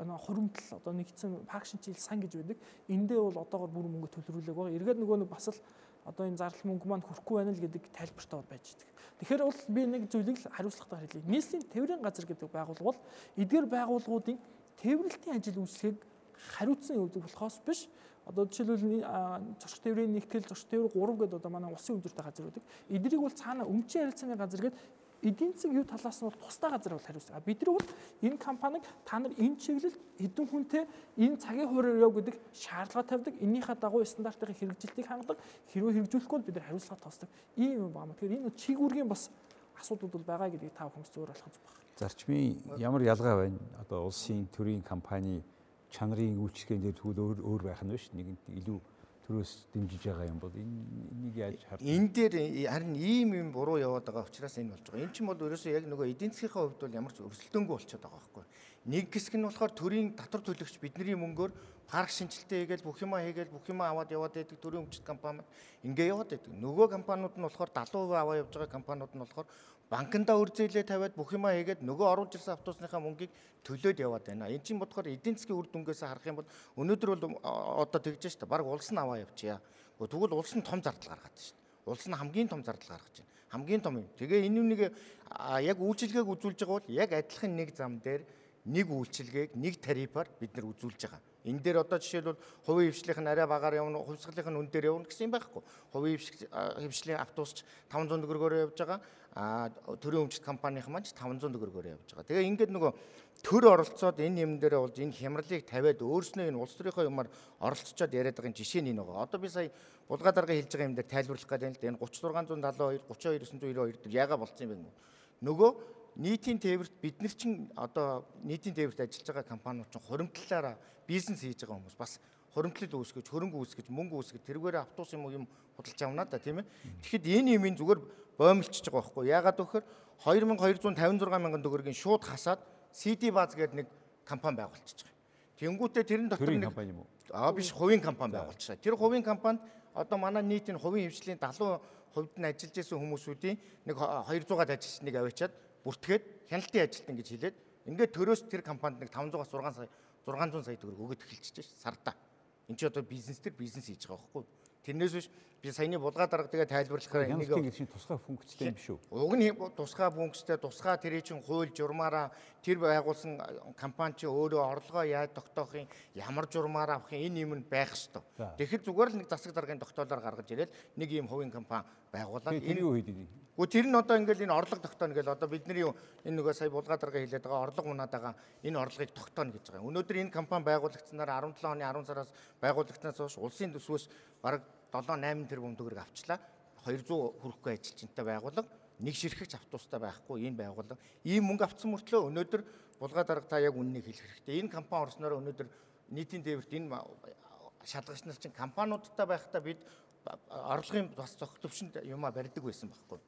хуримтлал одоо нэгдсэн парк шинжил сан гэж байдаг. Эндээ бол одоогор бүр мөнгө төлрүүлээг байгаа. Эргээд нөгөө нэг бас л одоо энэ зардал мөнгө маань хүрхгүй байна л гэдэг тайлбартай байж байгаа. Тэгэхээр бол би нэг зүйлийг л хариуцлагатай хэлье. Нийслэлийн тээврийн газар гэдэг байгууллага бол эдгээр байгууллагуудын тээвэрлэлтийн ажил үйлчлэгийг хариуцсан явуулдаг болохоос биш Одоо жишээлбэл зочд тээврийн нэгтгэл зочд тээвэр 3 гэдэг одоо манай улсын үзүүртэй газар байдаг. Эднийг бол цаана өмчийн харилцааны газар гэдэг эдийн засаг юу талаас нь бол тусдаа газар бол хариуцлага. Бид нар бол энэ компаниг та нар энэ чиглэлд хэдэн хүнтэй энэ цагийн хуурай яв гэдэг шаардлага тавьдаг. Энийхээ дагуу стандартын хэрэгжилтийг хангадаг. Хэрвээ хэрэгжүүлэхгүй бол бид нар хариуцлага тоосдог. Ийм юм байна. Тэгэхээр энэ чигүүргийн бас асуудлууд бол байгаа гэдгийг та хүмүүс зөвөр ойлгох зүг байна. Зарчмын ямар ялгаа байна? Одоо улсын төрийн компани чанарын үйлчлэгээнд дээр тэгвэл өөр өөр байх нь биш. Нэгэнт илүү төрөөс дэмжиж байгаа юм бол энийг яаж харах энэ дээр харин ийм юм буруу яваад байгаа учраас энэ болж байгаа. Энэ ч юм бол ерөөсөө яг нөгөө эдийн засгийн хувьд бол ямар ч өрсөлдөөнгүй болчиход байгаа байхгүй. Нэг хэсэг нь болохоор төрийн татвар төлөгч бидний мөнгөөр парк шинжилтээ хийгээл бүх юмаа хийгээл бүх юмаа аваад яваад байдаг төрийн өмчт компани ингээ яваад байдаг. Нөгөө компаниуд нь болохоор 70% аваа явж байгаа компаниуд нь болохоор банкндаа үр зээлээ тавиад бүх юмаа хийгээд нөгөө оруулж ирсэн автобусныхаа мөнгийг төлөөд яваад байна. Энд чинь бодохоор эдийн засгийн үр дүнгээс харах юм бол өнөөдөр бол одоо тэгж штэ баг улс нь аваа явчихъя. Тэгвэл улс нь том зардал гаргаад штэ. Улс нь хамгийн том зардал гаргаж байна. Хамгийн том юм. Тэгээ энэ үнийг яг үйлчилгээг үзүүлж байгаа бол яг адилхан нэг зам дээр нэг үйлчилгээг нэг тарифаар бид нар үзүүлж байгаа. Энэ дээр одоо жишээлбэл хувийн хвшлийнх нь арай багаар явна, хувьсгалынх нь үн дээр явна гэсэн юм байхгүй. Хувийн хвшлийн автобусч 500 төгрөгөөр явж байгаа. А төрийн өмчт компанийн маань 500 төгрөгөөр явж байгаа. Тэгээ ингээд нөгөө төр оролцоод энэ юм дээр болж энэ хямралыг тавиад өөрснөө энэ улс төрийнхөө юмар оролцоод яриад байгаа жишээ нь энэ байгаа. Одоо би сая булгаа дарга хэлж байгаа юм дээр тайлбарлах гэдэг да. Энэ 36672 32992 дээр яага болцсон юм бэ? Нөгөө нийтийн тээвэрт бид нар чинь одоо нийтийн тээвэрт ажиллаж байгаа компаниуд чинь хуримтлалаараа бизнес хийж байгаа хүмүүс бас хуримтлал үүсгэж, хөрөнгө үүсгэж, мөнгө үүсгэж тэргээр автобус юм юм худалдаж авна да тийм ээ. Тэгэхэд энэ юмын зүгээр боомлчихж байгаа байхгүй. Яагаад гэвэл 2256 мянган төгрөгийн шууд хасаад CD баз гэдэг нэг компани байгуулчихж байгаа. Тэнгүүтээ тэрэн дотор нэг компани юм уу? Аа биш, хувийн компани байгуулчихсан. Тэр хувийн компанид одоо манай нийтийн хувийн хвшлийн 70 хувьд нь ажиллаж исэн хүмүүсүүдийн нэг 200-аад ажилчныг аваачаад бүртгээд хяналтын ажилтан гэж хэлээд ингээд төрөөс тэр компанид нэг 500-аас 6 сая 600 сая төгрөг өгöd эхэлчихэж ш сарда. Энд чи одоо бизнес төр бизнес хийж байгаа байхгүй. Тэрнээс биш би саяны булгаа дарга тэгээ тайлбарлахаар энийг чинь тусгай функцтэй юм шүү. Уг нь тусгай функцтэй тусгай тэрий чин хууль журмаараа тэр байгуулсан компани чи өөрөө орлогоо яаж тогтоохын ямар журмаар авахын энэ юм нь байх хэвээр. Тэгэхээр зүгээр л нэг засаг даргын тогтоолоор гаргаж ирээд нэг ийм хувийн компани байгуулаад энэ юу хийдэг юм? Гэхдээ тэр нь одоо ингээл энэ орлого тогтооно гэл одоо бидний энэ нөгөө сая булгаа дарга хэлээд байгаа орлого унаад байгаа энэ орлогыг тогтооно гэж байгаа. Өнөөдөр энэ компани байгуулагдсанаар 17 оны 10 сараас байгуулагдсанаас хойш улсын төсвөөс бараг 7 8 тэрбум төгрөг авчлаа. 200 хүрэхгүй ажилчинтай байгууллага нэг ширхэгч автобустай байхгүй энэ байгууллага ийм мөнгө авсан мөртлөө өнөөдөр булгаа дарга та яг үннийг хэлэх хэрэгтэй. Энэ компани орсноор өнөөдөр нийтийн тээвэрт энэ шалгагч нар чинь компаниудтай байхдаа бид орлогын бас зохих төвшөнд юмаа барьдаг байсан байхгүй.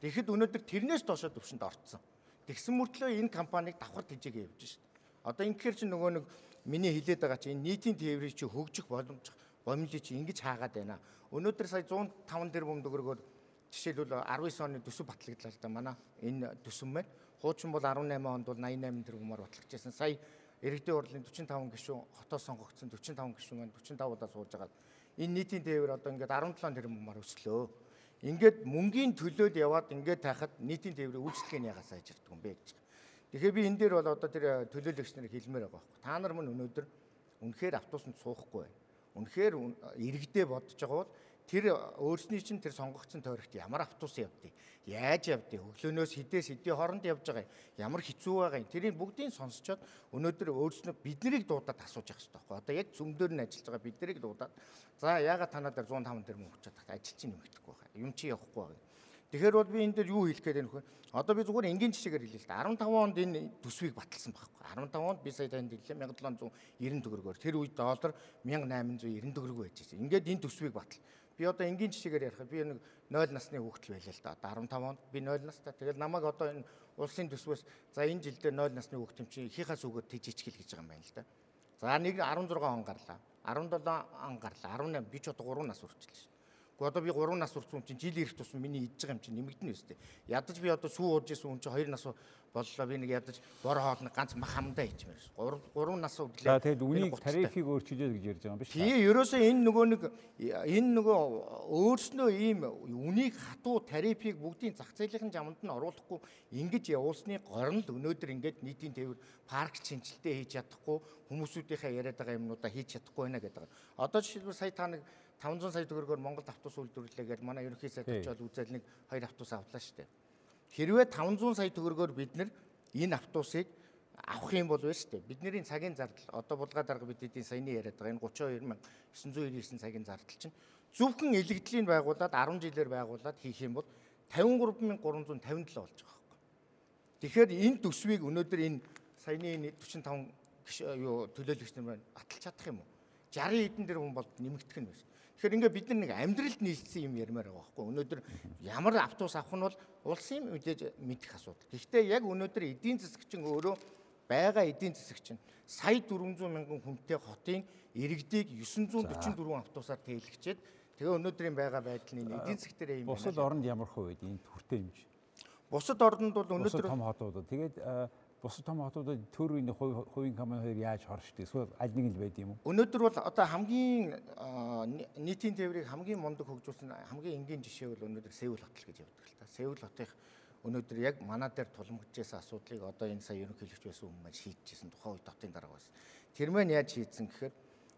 Тэгэхэд өнөөдөр тэрнээс доошо төвшөнд орцсон. Тэгсэн мөртлөө энэ компанийг давхар тижээгээ явж шít. Одоо инхээр чи нөгөө нэг миний хэлээд байгаа чи энэ нийтийн тээврийг чи хөгжих боломж гомлыг чи ингэж хаагаад байна. Өнөөдөр сая 105 тэрбум төгрөгөөр жишээлбэл 19 оны төсөв батлагдлаа л да манай энэ төсөв маань. Хуучин бол 18 онд бол 88 тэрбумаар батлагчсан. Сая иргэдийн урлын 45 гишүүн хотоос сонгогдсон 45 гишүүн маань 45 удаа сууж байгаа. Энэ нийтийн тээвэр одоо ингээд 17 тэрбумаар өслөө. Ингээд мөнгөний төлөөд яваад ингээд тахад нийтийн тээврийн үйлчлэгээ ягаас хайж ирдэг юм бэ гэж. Тэгэхээр би энэ дээр бол одоо тэр төлөөлөгч нарыг хэлмээр байгаа байхгүй. Та нар мөн өнөөдөр үнэхээр автобусанд суухгүй үнэхээр иргэдээ бодож байгаа бол тэр өөрсний чинь тэр сонгогдсон тойрогт ямар автобус явдгийг яаж явдгийг өглөөнөөс хідээс хэдийн хооронд явж байгаа ямар хэцүү байгаа юм тэрийг бүгдийг сонсчоод өнөөдөр өөрснөө биднийг дуудаад асууж явах хэрэгтэй байхгүй одоо яг цөмдөр нь ажиллаж байгаа биднийг дуудаад за яагаад танаа дээр 105 тэрбум өгч чадах ажил чинь нэмэгдэхгүй байгаа юм чи явахгүй байгаа Тэгэхээр бол би энэ дээр юу хэлэх гээд байна вэ? Одоо би зүгээр энгийн жишээгээр хэлээ л да. 15 онд энэ төсвийг баталсан байхгүй. 15 онд би сая танд хэллээ 1790 төгрөгөөр. Тэр үед доллар 1890 төгрөг байж байсан. Ингээд энэ төсвийг батал. Би одоо энгийн жишээгээр ярих би нэг 0 насны хүүхдэл байлаа л да. Одоо 15 онд би 0 настай. Тэгэл намайг одоо энэ улсын төсвөөс за энэ жилдээ 0 насны хүүхд юм чи ихийнхаа сүгээр тийжичгэл гэж байгаа юм байна л да. За нэг 16 он гарлаа. 17 он гарлаа. 18 би ч одоо 3 нас хүрчихлээ шин. Одоо би 3 нас хүрсэн чинь жил ирэх тусам миний идж байгаа юм чинь нэмэгдэнэ үстэй. Ядаж би одоо сүү ууж исэн хүн чинь 2 нас боллоо би нэг ядаж бор хоолны ганц мах хамдаа хийчмээр. 3 3 нас өглөө. За тэгэд үнийг тарифыг өөрчилөө гэж ярьж байгаа юм биш үү? Тий, ерөөсөө энэ нөгөө нэг энэ нөгөө өөрснөө ийм үнийг хатуу тарифыг бүгдийн зах зээлийн жамд нь оруулахгүй ингэж явуулсны горн л өнөөдөр ингэж нийтийн тээвэр парк шинжилтээ хийж чадахгүй хүмүүсүүдийнхээ яриад байгаа юмнуудаа хийж чадахгүй байна гэдэг. Одоо жишээлбэл сая та нэг 500 сая төгрөгөөр Монголд автобус үйлдвэрлэлээ гэж манай ерөнхий сайд очиод үзэл нэг хоёр автобус авлаа шүү дээ. Хэрвээ 500 сая төгрөгөөр бид нэр энэ автобусыг авах юм бол шүү дээ. Бидний цагийн зардал одоо булгаа дарга бид эдийн саяны яриад байгаа энэ 32999 цагийн зардал чинь зөвхөн элэгдлийн байгуулад 10 жилээр байгуулад хийх юм бол 53357 болж байгаа байхгүй. Тэгэхээр энэ төсвийг өнөөдөр энэ саяны 45 юу төлөөлөгч нар байна баталж чадах юм уу? 60 эдэн дээр хүн бол нэмэгдэх нь байна. Тэгэхээр ингээ бид нар нэг амьдралд нийлсэн юм ярмаар байгаа байхгүй. Өнөөдөр ямар автобус авах нь бол улсын мэдээж мэдэх асуудал. Гэхдээ яг өнөөдөр эдийн засагчин өөрөө байгаа эдийн засагчин сая 400 мянган хүнтэй хотын иргэдийг 944 автобусаар тээлгчээд тэгээ өнөөдрийн байгаа байдлын эдийн засаг дээр юм. Бусад оронд ямар хувь энэ төртэй шиг. Бусад орнод бол өнөөдөр том хотууд. Тэгээд бусад том хотуудад төрийн хувийн компани хоёр яаж хоршдог? Эсвэл аль нэг л байд юм уу? Өнөөдөр бол одоо хамгийн нийтийн тээврийг хамгийн мундаг хөгжүүлсэн хамгийн энгийн жишээ бол өнөөдөр Сеул хот л гэж явдаг л та. Сеул хотын өнөөдөр яг манаа дээр тулмагчжсэн асуудлыг одоо энэ сая ерөнхийлөгч байсан хүмүүс маань шийдэжсэн тухайн үед хотын дарга байсан. Тэр мэн яаж шийдсэн гэхээр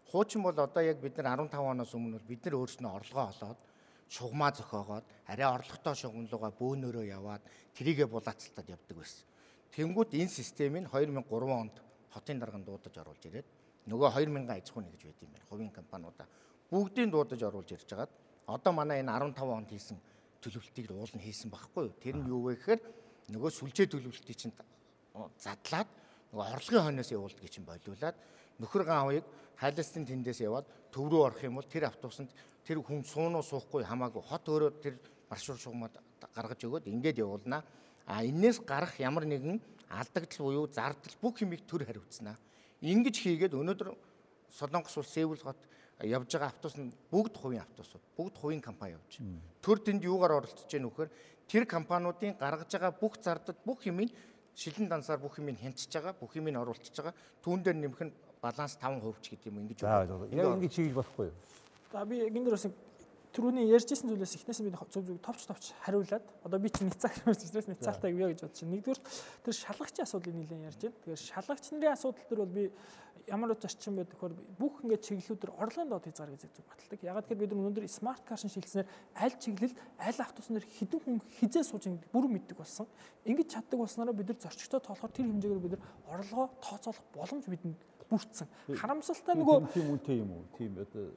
хуучин бол одоо яг бид нар 15 оноос өмнө бол бид нар өөрснөө орлогоо олоод шугамаа зохиогоод арай орлоготой шугамлууга бөөнөрөө яваад трийгэ булаацалтад явдаг байсан. Тэнгүүд энэ системийг 2003 онд хотын дарганд дуудаж оруулж ирээд нөгөө 2000 аж ахуй нэгж байд юм байна. Хувийн компаниудаа бүгдийг дуудаж оруулж ирж хагаад одоо манай энэ 15 онд хийсэн төлөвлөлтийг уул нь хийсэн байхгүй юу? Тэр нь юу вэ гэхээр нөгөө сүлжээ төлөвлөлтийг чинь задлаад нөгөө орлогын хойноос явуулдаг чинь болиулаад нөхөр гаавыг хайлтын тэндээс яваад төв рүү орох юм бол тэр автобусанд тэр хүн суунуу суухгүй хамаагүй хот өөрөө тэр маршрут шугамд гаргаж өгөөд ингээд явуулнаа А энээс гарах ямар нэгэн алдагдал буюу зардал бүх юмыг төр хариуцна. Ингэж хийгээд өнөөдөр Солонгос улс Сеул хот явж байгаа автобус нь бүгд хувийн автобусууд, бүгд хувийн компани явж байна. Төр тэнд юугаар оролцож байна вөхөр тэр компаниудын гаргаж байгаа бүх зардал бүх юмыг шилэн дансаар бүх юмыг хянчиж байгаа, бүх юмыг оруулчихж байгаа. Түүн дээр нэмэх нь баланс 5% ч гэдэг юм ингэж байна. Яг ингэж хийж болохгүй юу? За би энэ дээр бас түрүүний ярьжсэн зүйлээс эхнээс би зөв зөв товч товч хариулаад одоо би чи нэцаа гэж хэлсэн нэцаатай юу гэж байна. Нэгдүгээр тэр шалгагчийн асуудлыг нэлээд ярьж байна. Тэгэхээр шалгагч нарын асуудал төр бол би ямар зарчим байдаг вөхөр бүх ингээд чиглэлүүдээр орлогын доод хязгаар гэж зөв баталдаг. Ягаад гэвэл бид өнөөдөр смарт кар шин шилжснээр аль чиглэл аль автобуснаар хэдэн хүн хизээ сууж байгаа бүрэн мэддэг болсон. Ингээд чаддаг болсноор бид нар зорчигтой тоолохоор тэр хэмжээгээр бид нар орлогоо тооцоолох боломж бидэнд бүрдсэн. Харамсалтай нөгөө тийм үнэтэй юм уу? Тийм одоо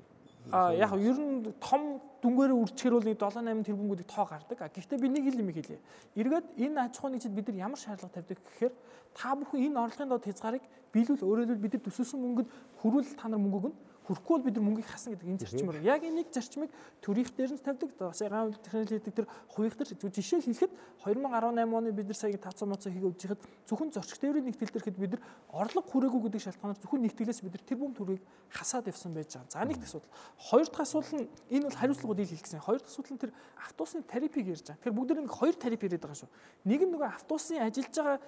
яг ер нь том дүнгээрээ үрчгэр бол нэг 7 8 тэрбумгуудыг тоо гардаг. Гэхдээ би нэг юм хэлье. Эргээд энэ аж ахуй нэгжид бид нар ямар шаардлага тавьдаг гэхээр та бүхэн энэ орлогын доод хязгаарыг биелүүл өөрөөр бид нар төсөөсөн мөнгөд хүрүүл та нар мөнгөг нь хүрхгүй бол бид нар мөнгийг хасна гэдэг энэ зарчмаар. Яг энэ нэг зарчмыг төрийнх дээр нь тавьдаг. Бас ган технологи хийдэг тэр хувийнх дээр жишээ хэлэхэд 2018 оны бид нар сая 500 моцоо хийгээ үжихэд зөвхөн зорчигч тээврийн нэгтгэл дээр хэд бид нар орлого хүрээгүй гэдэг шалтгаанаар зөвхөн нэгтгэлээс бид нар тэр бүм төрийг хасаад явсан байж байгаа. За нэг асуудал. Хоёр дахь асуудал нь энэ бол хариуцлагууд ил хэлсэн. Хоёр дахь асуудал нь тэр автобусны тарифыг ярьж байгаа. Тэгэхээр бүгд нэг хоёр тариф яриад байгаа шүү. Нэг нь нөгөө автобусын ажиллаж байгаа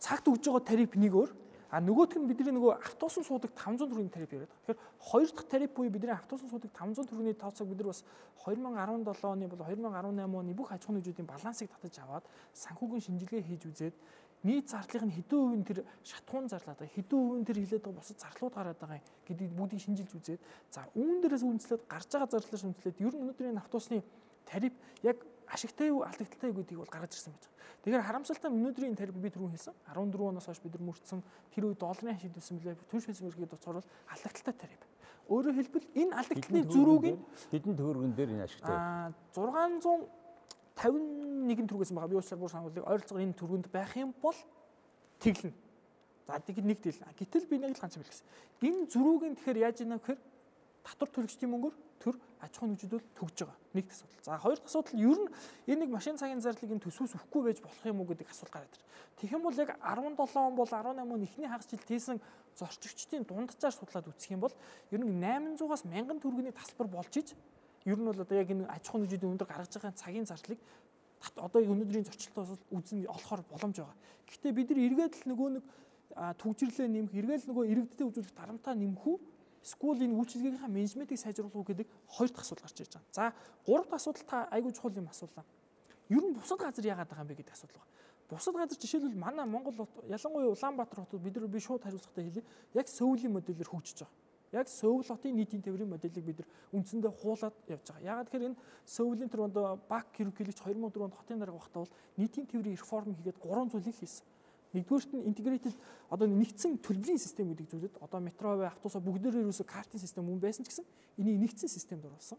цагт өгж байгаа тариф нэг өөр А нөгөөх нь бидний нөгөө автобусан суудаг 500 төгрөгийн тариф яриад. Тэгэхээр хоёр дахь тариф буюу бидний автобусан суудаг 500 төгрөгийн тооцоог бид нар бас 2017 оны бол 2018 оны бүх аж ахуйн нэгжүүдийн балансыг татаж аваад санхүүгийн шинжилгээ хийж үзээд нийт зардлын хэдэн хувийн тэр шатхуун зарлаад байгаа хэдэн хувийн тэр хилээд байгаа бусад зарлууд гараад байгаа гэдгийг бүгдийг шинжилж үзээд за үүн дээрээс үндэслээд гарч байгаа зарлалаас үндэслээд ер нь өнөөдрийн автобусны тариф яг ашигтай юу алдагдaltaй юу гэдгийг бол гаргаж ирсэн байж байгаа. Тэгэхээр харамсалтай өнөөдрийн тариф би түрүүн хэлсэн 14 оноос хойш бид нар мөрдсөн тэр үед долларын шийдвэрсэн билээ түнш фэс мөргийн дуцаар бол алдагдaltaй тариф. Өөрөөр хэлбэл энэ алдагдaltaны зөрүүгийн хэдэн төгрөгөн дээр энэ ашигтай. Аа 651 төгрөгөөс байгаа. Би уусаар бүр сануулъя. Ойролцоогоор энэ төгрөгөнд байх юм бол тэглэнэ. За тэгэд нэг тэл. Гэтэл би нэг л ганц хэлсэн. Энэ зөрүүгийн тэгэхээр яаж ийна гэхээр татвар төлөгчдийн мөнгөөр төр аж ахуй нэгжүүд төгж байгаа. Нэг асуудал. За хоёр дахь асуудал ер нь энэ нэг машин цагийн зардлыг энэ төсвөөс өгөхгүй байж болох юм уу гэдэг асуулт гараад ирж. Тэгэх юм бол яг 17 он бол 18 он эхний хагас жил тийсэн зорчигчдын дунджаар судлаад үзэх юм бол ер нь 800-аас 1000 төгрөгийн тасалбар болж иж Ер нь бол одоо яг энэ аж ахуйн нэгжүүдийн өндөр гаргаж байгаа цагийн зардлыг одоо өнөөдрийн зөрчилтөөс үзэн олохоор боломж байгаа. Гэхдээ бид нар эргээд л нөгөө нэг түгжирлээ нэмэх, эргээд л нөгөө иргэдтэй үзүүлэх дарамтаа нэмэх үү? Эсвэл энэ үйлчилгээнийхээ менежментийг сайжруулах уу гэдэг хоёр дахь асуудал гарч ирж байгаа. За, гурав дахь асуудал та айгүй чухал юм асуулаа. Ер нь бусад газар яагаад байгаа юм бэ гэдэг асуудал байна. Бусад газар жишээлбэл манай Монгол ялангуяа Улаанбаатар хотод бид нар би шууд хариуцлагатай хэлье. Яг сөүлийн модельээр хөгжиж байгаа. Яг Сөүл хотын нийтийн тээврийн моделийг бид нар үндсэндээ хуулаад явж байгаа. Ягаад тэгэхээр энэ Сөүлийн тэр онд Бак Киркилич 2004 онд хотын дарга багтаа бол нийтийн тээврийн реформ хийгээд гурван зүйлийг хийсэн. Нэгдүгээрт нь интегрейтед одоо нэгдсэн төлбөрийн систем гэдэг зүйлүүд одоо метро бай автобусаа бүгдээрээ ерөөсө картын систем мөн байсан ч гэсэн энийг нэгдсэн системд оруулсан.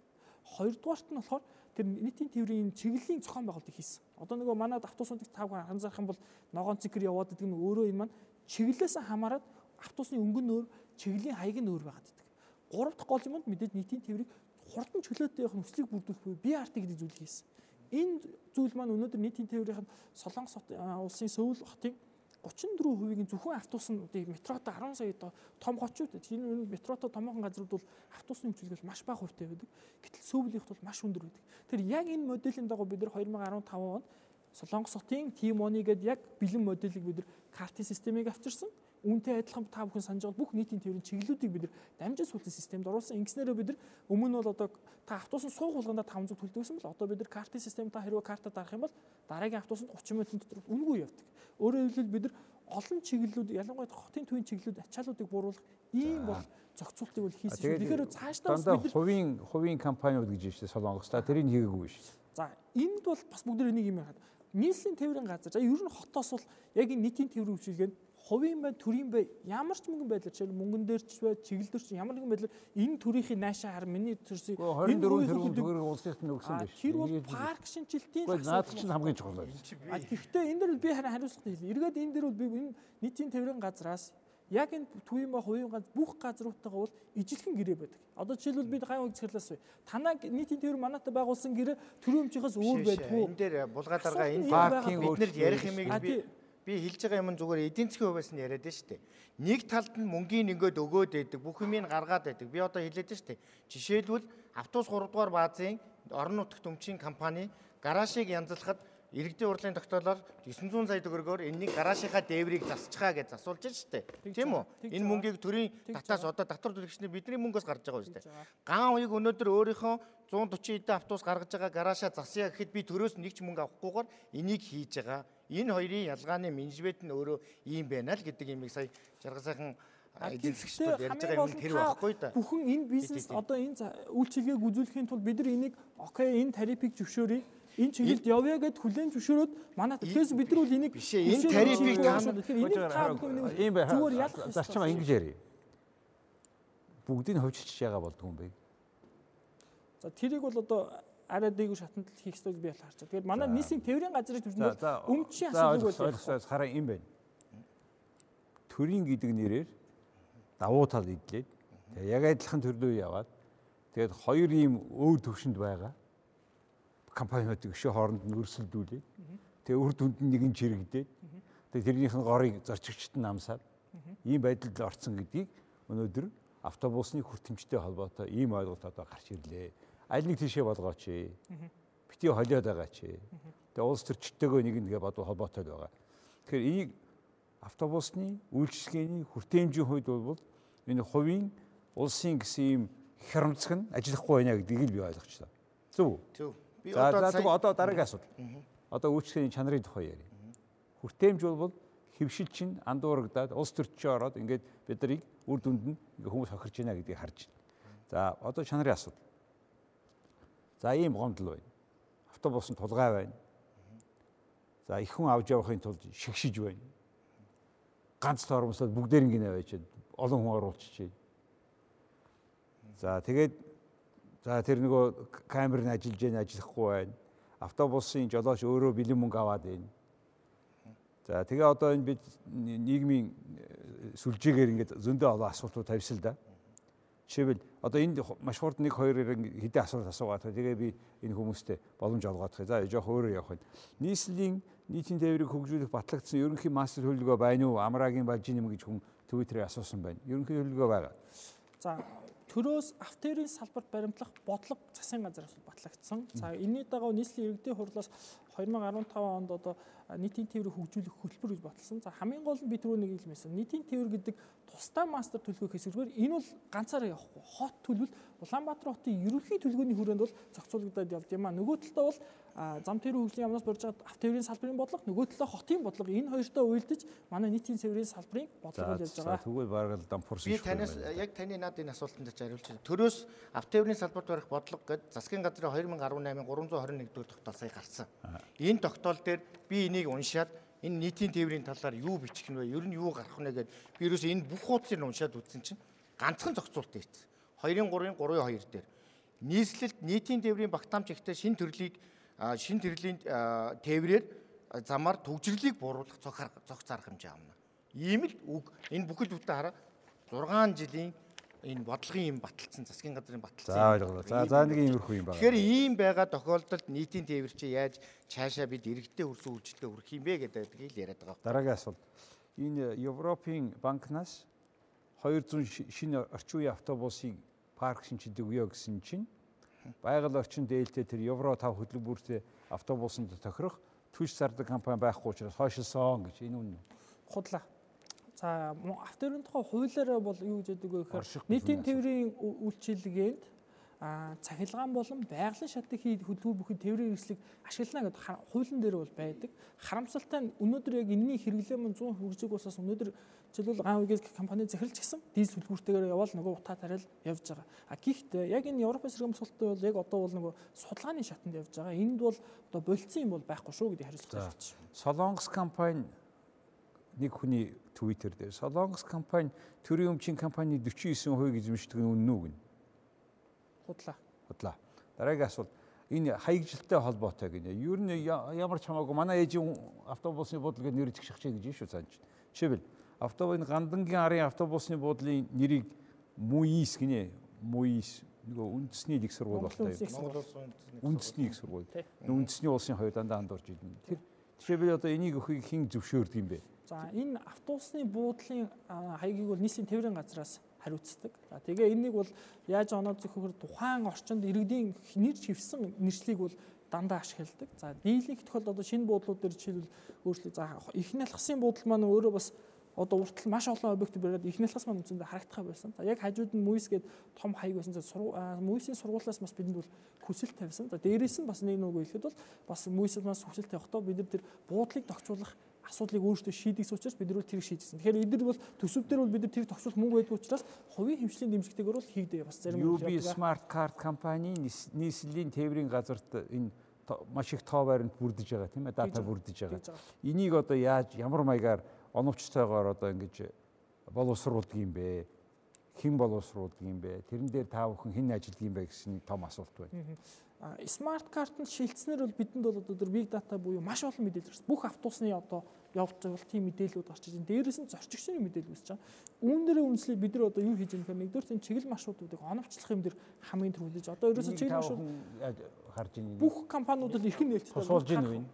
Хоёрдугаарт нь болохоор тэр нийтийн тээврийн чиглэлийн зохион байгуулалтыг хийсэн. Одоо нөгөө манад автобусуудыг тав анзаарах юм бол ногоон цикэр яваад гэдэг нь өөрөө энэ маань чиглэлээс хамаарат автобусны өнгөн нөр чиглэлийн хаяг нь өөр байгаад байдаг. Гурав дахь гол юмд мэдээж нийтийн тээврийг хурдан чөлөөтэй явах нүслийг бүрдүүлэх буюу BRT гэдэг зүйл хийсэн. Энэ зүйл маань өнөөдөр нийтийн тээврийн Солонгос улсын Сөүл хотын 34%-ийн зөвхөн автобуснуудыг метрото 10 сая доо том хотчууд. Энэ метрото томоохон газрууд бол автобусны хэмжүүлгэл маш бага хувьтай байдаг. Гэтэл Сөүлийнх бол маш өндөр байдаг. Тэр яг энэ моделийн дагуу бид нар 2015 онд Солонгос хотын T-Money гэдэг яг бэлэн моделийг бид нар картын системийг авчирсан үүнтэй адилхан та бүхэн санаж байгаа бүх нийтийн тээврийн чиглэлүүдийг бид нар дамжин сүүлтийн системд оруулсан. Ингэснээрээ бид нар өмнө нь бол одоо та автобусын суух болгондоо 500 төлдөөсөн бол одоо бид нар картын систем та хэрвээ карта дарах юм бол дараагийн автобусанд 30 минутын дотор үнгүй явдаг. Өөрөөр хэлбэл бид нар олон чиглэлүүд ялангуяа хотын төвийн чиглэлүүд ачааллуудыг бууруулах ийм бол зохицуултыг бол хийсэн шүү. Тэгэхээр цаашдаа бас бид хувийн хувийн компаниуд гэж байна шүү Солонгос та тэрийг хийгээгүй шүү. За энд бол бас бүгд нэг юм яхад нийслэлийн тээврийн газар. За ер нь хотоос бол яг энэ нийтийн тээврийн үйлчилгээнд хувийн бай, төрийн бай ямар ч мөнгөн байдлаар жишээл мөнгөн дээр ч бай, чиглэл дээр ч ямар нэгэн байдлаар энэ төрийнхээ наашаа хар миний төрсийг 24 тэрбум төгрөг улсынхт нь өгсөн биш. Тэр бол парк шинжилтийн наад чинь хамгийн чухал байж. Гэхдээ энэ дээр би харин хариуцлагатай хэлье. Эргээд энэ дээр бол би энэ нийтийн тээврийн газраас яг энэ төвийн ба хувийн ганц бүх газруудтайгаа бол ижилхэн гэрээ байдаг. Одоо жишээлбэл бид гайн үзэхлээс бай. Танаа нийтийн тээвэр манайтай байгуулсан гэрээ төрийн өмчийнхээс өөр байдгүй. Энэ дээр булгаа дарга энэ паркинг бид нар ярих юмыг би би хэлж байгаа юм зүгээр эдийн засгийн хувьас нь яриад шүү дээ. Нэг талд нь мөнгөний нөгөөд өгөөд байдаг, бүх юмыг гаргаад байдаг. Би одоо хэлээд шүү дээ. Жишээлбэл автобус 3 дугаар баазын орон нутагт өмчийн компани гаражийг янзлахад иргэдийн урлагийн тогтоолоор 900 сая төгрөгөөр энэний гаражийнхаа дээврийг засчихаа гэж засуулж шүү дээ. Тийм үү? Энэ мөнгийг төрийн татаас одоо татвар төлөгчний бидний мөнгөөс гарч байгаа шүү дээ. Гаан уяг өнөөдөр өөрийнхөө 140 эдэн автобус гаргаж байгаа гараашаа засъя гэхэд би төрөөс нэг ч мөнгө авахгүйгээр энийг хийж байгаа. Энэ хоёрын ялгааны менежмент нь өөрөө ийм байна л гэдэг юмыг сая жаргал сайхан эдийн засгчдад ярьж байгаа юм тэр байхгүй да. Бүхэн энэ бизнес одоо энэ үйлчилгээг үзүүлэхийн тулд бид нар энийг окей энэ тарифыг зөвшөөрье энэ чиглэлд явъя гэд хүлэн зөвшөөрөөд манай тэгэхээр бид нар бол энийг биш энэ тарифыг таана тэгэхээр энийг та ийм бай зүгээр ял зарчмаа ингэж ярив. Бүгдийг хөвчөж яага болдгоо юм бэ? За тэрийг бол одоо арай дээгүүр шатанд хийх ёстой би бол харж байгаа. Тэгэхээр манай нийсийн тээврийн газрын төвчнөр өмчийн асуудал бол хараа юм байна. Төрийн гэдэг нэрээр давуу тал идлээд тэгээ яг адилхан төрлөө яваад тэгээд хоёр ийм өөр төвшөнд байгаа. Компаниудыг өшөө хооронд нь өрсөлдүүлээд тэгээ үр дүнд нь нэгэн чирэгдээд тэгээ тэрнийх нь горыг зорчигчд нь амсаад ийм байдалд орсон гэдгийг өнөөдөр автобусны хүртэмжтэй холбоотой ийм ойлголт одоо гарч ирлээ. Аль нэг тийшээ болгооч. Бити холиод байгаа чи. Тэгээ улс төрчтэйгөө нэг нэгэ бодвол холбоотой байгаа. Тэгэхээр энийг автобусны үйлчлэгээний хүртээмжийн хувьд бол энэ хувийн улсын гэсэн ийм хямцг нь ажиллахгүй байна гэдгийг л би ойлгочлаа. Зөв. Зөв. Би одоо за одоо дараагийн асуудал. Одоо үйлчлэгийн чанарын тухай ярив. Хүртээмж бол хөвшил чинь андуурагдаад улс төрчөө ороод ингээд бид нарыг үр дүнд нь хүмүүс хохирч байна гэдгийг харж байна. За одоо чанарын асуудал. За ийм гомдол байна. Автобусанд тулгай байна. За их хүн авч явахын тулд шигшиж байна. Ганц тоормослоод бүгдээр ингэ байж олон хүн оруулчихжээ. За тэгээд За тэр нөгөө камер нь ажиллаж яа ажиллахгүй байна. Автобусын жолооч өөрөө бэлэн мөнгө аваад байна. За тэгээ одоо энэ бид нийгмийн э, сүлжээгээр ингээд зөндөө олон асуултууд тавьсан л да. Жишээлбэл одоо энд маш хурд нэг хоёр хэдэн асуулт асуугаад тэгээ би энэ хүмүүстэй боломж олгоодох. За жоох өөрөө явах нь. Нийслэлийн нийтийн тээврийг хөгжүүлэх батлагдсан ерөнхий мастер төлөвлөгөө байна уу? Амрагийн балжин юм гэж хүн Твиттерээр асуусан байна. Ерөнхий төлөвлөгөө байгаа. За төрөөс автоэрийн салбарт баримтлах бодлого засгийн газраас батлагдсан. За энэний дагуу нийслэлийн иргэдийн хурлаас 2015 онд одоо нийтийн тээврийг хөгжүүлэх хөтөлбөр гэж баталсан. За хамгийн гол нь би түрүү нэг хэлмээсэн. Нийтийн тээвэр гэдэг тусдаа мастер төлөвлөгөө хэсэггээр энэ бол ганцаараа явахгүй. Хот төлөвл Улаанбаатар хотын ерөнхий төлөвлөгөөний хүрээнд бол зохицуулагдаад явд юм а. Нөгөө талдаа бол зам тээврийн хөгжлийн яамнаас борж байгаа автоэврийн салбарын бодлого, нөгөө талаа хотын бодлого энэ хоёртой уялдаж манай нийтийн цэврийн салбарын бодлого болж байгаа. Тэгвэл бараг л дампуурсан шүү. Би танаас яг таны наад энэ асуултанд хариулж байна. Төрөөс автоэврийн салбарт барих бодлого гэдэг засгийн газрын 2018 321 дугаар тогтоол сая гарсан. Энэ тогтоол дээр би энийг уншаад энэ нийтийн тээврийн талаар юу бичих нь вэ? Ер нь юу гарах нь гэдэг би ерөөсөө энэ бүх хуудсыг уншаад үзсэн чинь ганцхан зохицуулт хийсэн. 2-ын 3-ын 3-ын 2 дээр нийслэлд нийтийн тээврийн багтаамж ихтэй шин төрлийг шин төрлийн тээврээр замаар төвжирлийг бууруулах цог цог зарах хэмжээ авна. Ийм л үг энэ бүхэл бүтэн хараа 6 жилийн энэ бодлогын юм баталсан засгийн газрын баталсан. За ойлголоо. За за нэг иймэрхүү юм байна. Тэгэхээр ийм байгаа тохиолдолд нийтийн тээвэр чи яаж цаашаа бид иргэдтэй хүрсэн үйлчлэлтэй хүрэх юм бэ гэдэг л яриад байгаа. Дараагийн асуулт. Энэ Европын банкнаас 200 шинэ орчин үеийн автобусыг парк шинжилдэг үе гэсэн чинь байгаль орчин дээлтэй тэр евро 5 хөтөлбөртэй автобусанд тохирох түлш зардаг компани байхгүй учраас хойшилсон гэж энэ үнэ. Худлаа. За автоэрийн тухай хуулиараа бол юу гэж яддаг вэ гэхээр нийтийн тээврийн үйлчилгээнд а цахилгаан болон байгалийн хийх хөдөлгөөн бүхэн тээврийн хэрэгслийг ашиглана гэдэг хуулийн дээр бол байдаг. Харамсалтай нь өнөөдөр яг энэний хэрэглээ мөн 100 хүржиг усаас өнөөдөр жишээлбэл ган үгээд компани захирч гисэн дизель хөтөлбөртэйгээр явал нөгөө утаа тариал явж байгаа. А гэхдээ яг энэ Европын сэргэм суулттай бол яг одоо бол нөгөө судалгааны шатанд явж байгаа. Энд бол одоо болцсон юм бол байхгүй шүү гэдэг хариуцлага байна. Солонгос компани нэг хүний твиттер дээр Солонгос компани төрийн өмчийн компани 49% эзэмшдэг нь үнэн үү гэнэ Худлаа. Худлаа. Дараагийн асуулт энэ хаягжилтай холбоотой гинэ. Ер нь ямар ч хамаагүй манай ээжийн автобусны буудлыг нэр згших гэж шүү цаанч. Жишээлбэл автобусны гандангийн арын автобусны буудлын нэрийг Муис гинэ. Муис нөгөө үндэсний их сургууль болтой юм. Монгол улсын үндэсний их сургууль. Үндэсний улсын хоёр дандаа андуурж идэв. Тэр жишээлбэл одоо энийг өхийг хэн зөвшөөрдөг юм бэ? За энэ автобусны буудлын хаягийг бол нийслэлийн тээврийн газраас хариуцдаг. За тэгээ энийг бол яаж оноод зөхөхөр тухайн орчинд иргэдийн нэр чивсэн нэршлиг бол дандаа ашигладаг. За дийлэнх тохиолдолд одоо шинэ буудлууд дээр жишээлбэл өөрчлөлт за их нялхсан буудлын маань өөрөө бас одоо уртл маш олон объект бариад их нялхас маань үндсэндээ харагдах байсан. За яг хажууд нь Мүйс гээд том хаяг байсан. Мүйсийн сургуулиас бас бидэнд бол хүсэлт тавьсан. За дээрээс нь бас нэг нүгөө хэлэхэд бол бас Мүйсээс бас хүсэлт тавихдаа бид нар тэр буудлыг тогтцуулах асуудлыг өөрсдөө шийдэгс учраас бид нар тэрийг шийдсэн. Тэгэхээр эдгээр бол төсөв дээр бол бид тэрийг тогтцуулах мөнгө байдаг учраас хувийн хэмжээний дэмжигтэйгээр бол хийгдээ бас зарим UB Smart Card компани нийслэлийн тээврийн газарт энэ маш их тоо баримт бүрдэж байгаа тийм ээ дата бүрдэж байгаа. Энийг одоо яаж ямар маягаар оновчтойгоор одоо ингэж боловсруулдаг юм бэ? Хэн боловсруулдаг юм бэ? Тэрэн дээр та бүхэн хэн ажилладаг юм бэ гэсэн том асуулт байна смарт картанд шилжснээр бол бидэнд бол одоо big data буюу маш олон мэдээлэл гарсан. Бүх автобусны одоо явж байгаа бол тийм мэдээллүүд гарч иж. Дээрээс нь зорчигчны мэдээлэл үүсэж байгаа. Үүн дээр үнслээ бид нар одоо юу хийж байгаа юм нэгдүгээр энэ чиглэл маршрутуудыг оновчлох юм дээр хамгийн түрүүлж. Одоо ерөөсөө чиглэл маршрут харж байна. Бүх компаниуд л эрхэн нээлттэй тусуулж байна уу?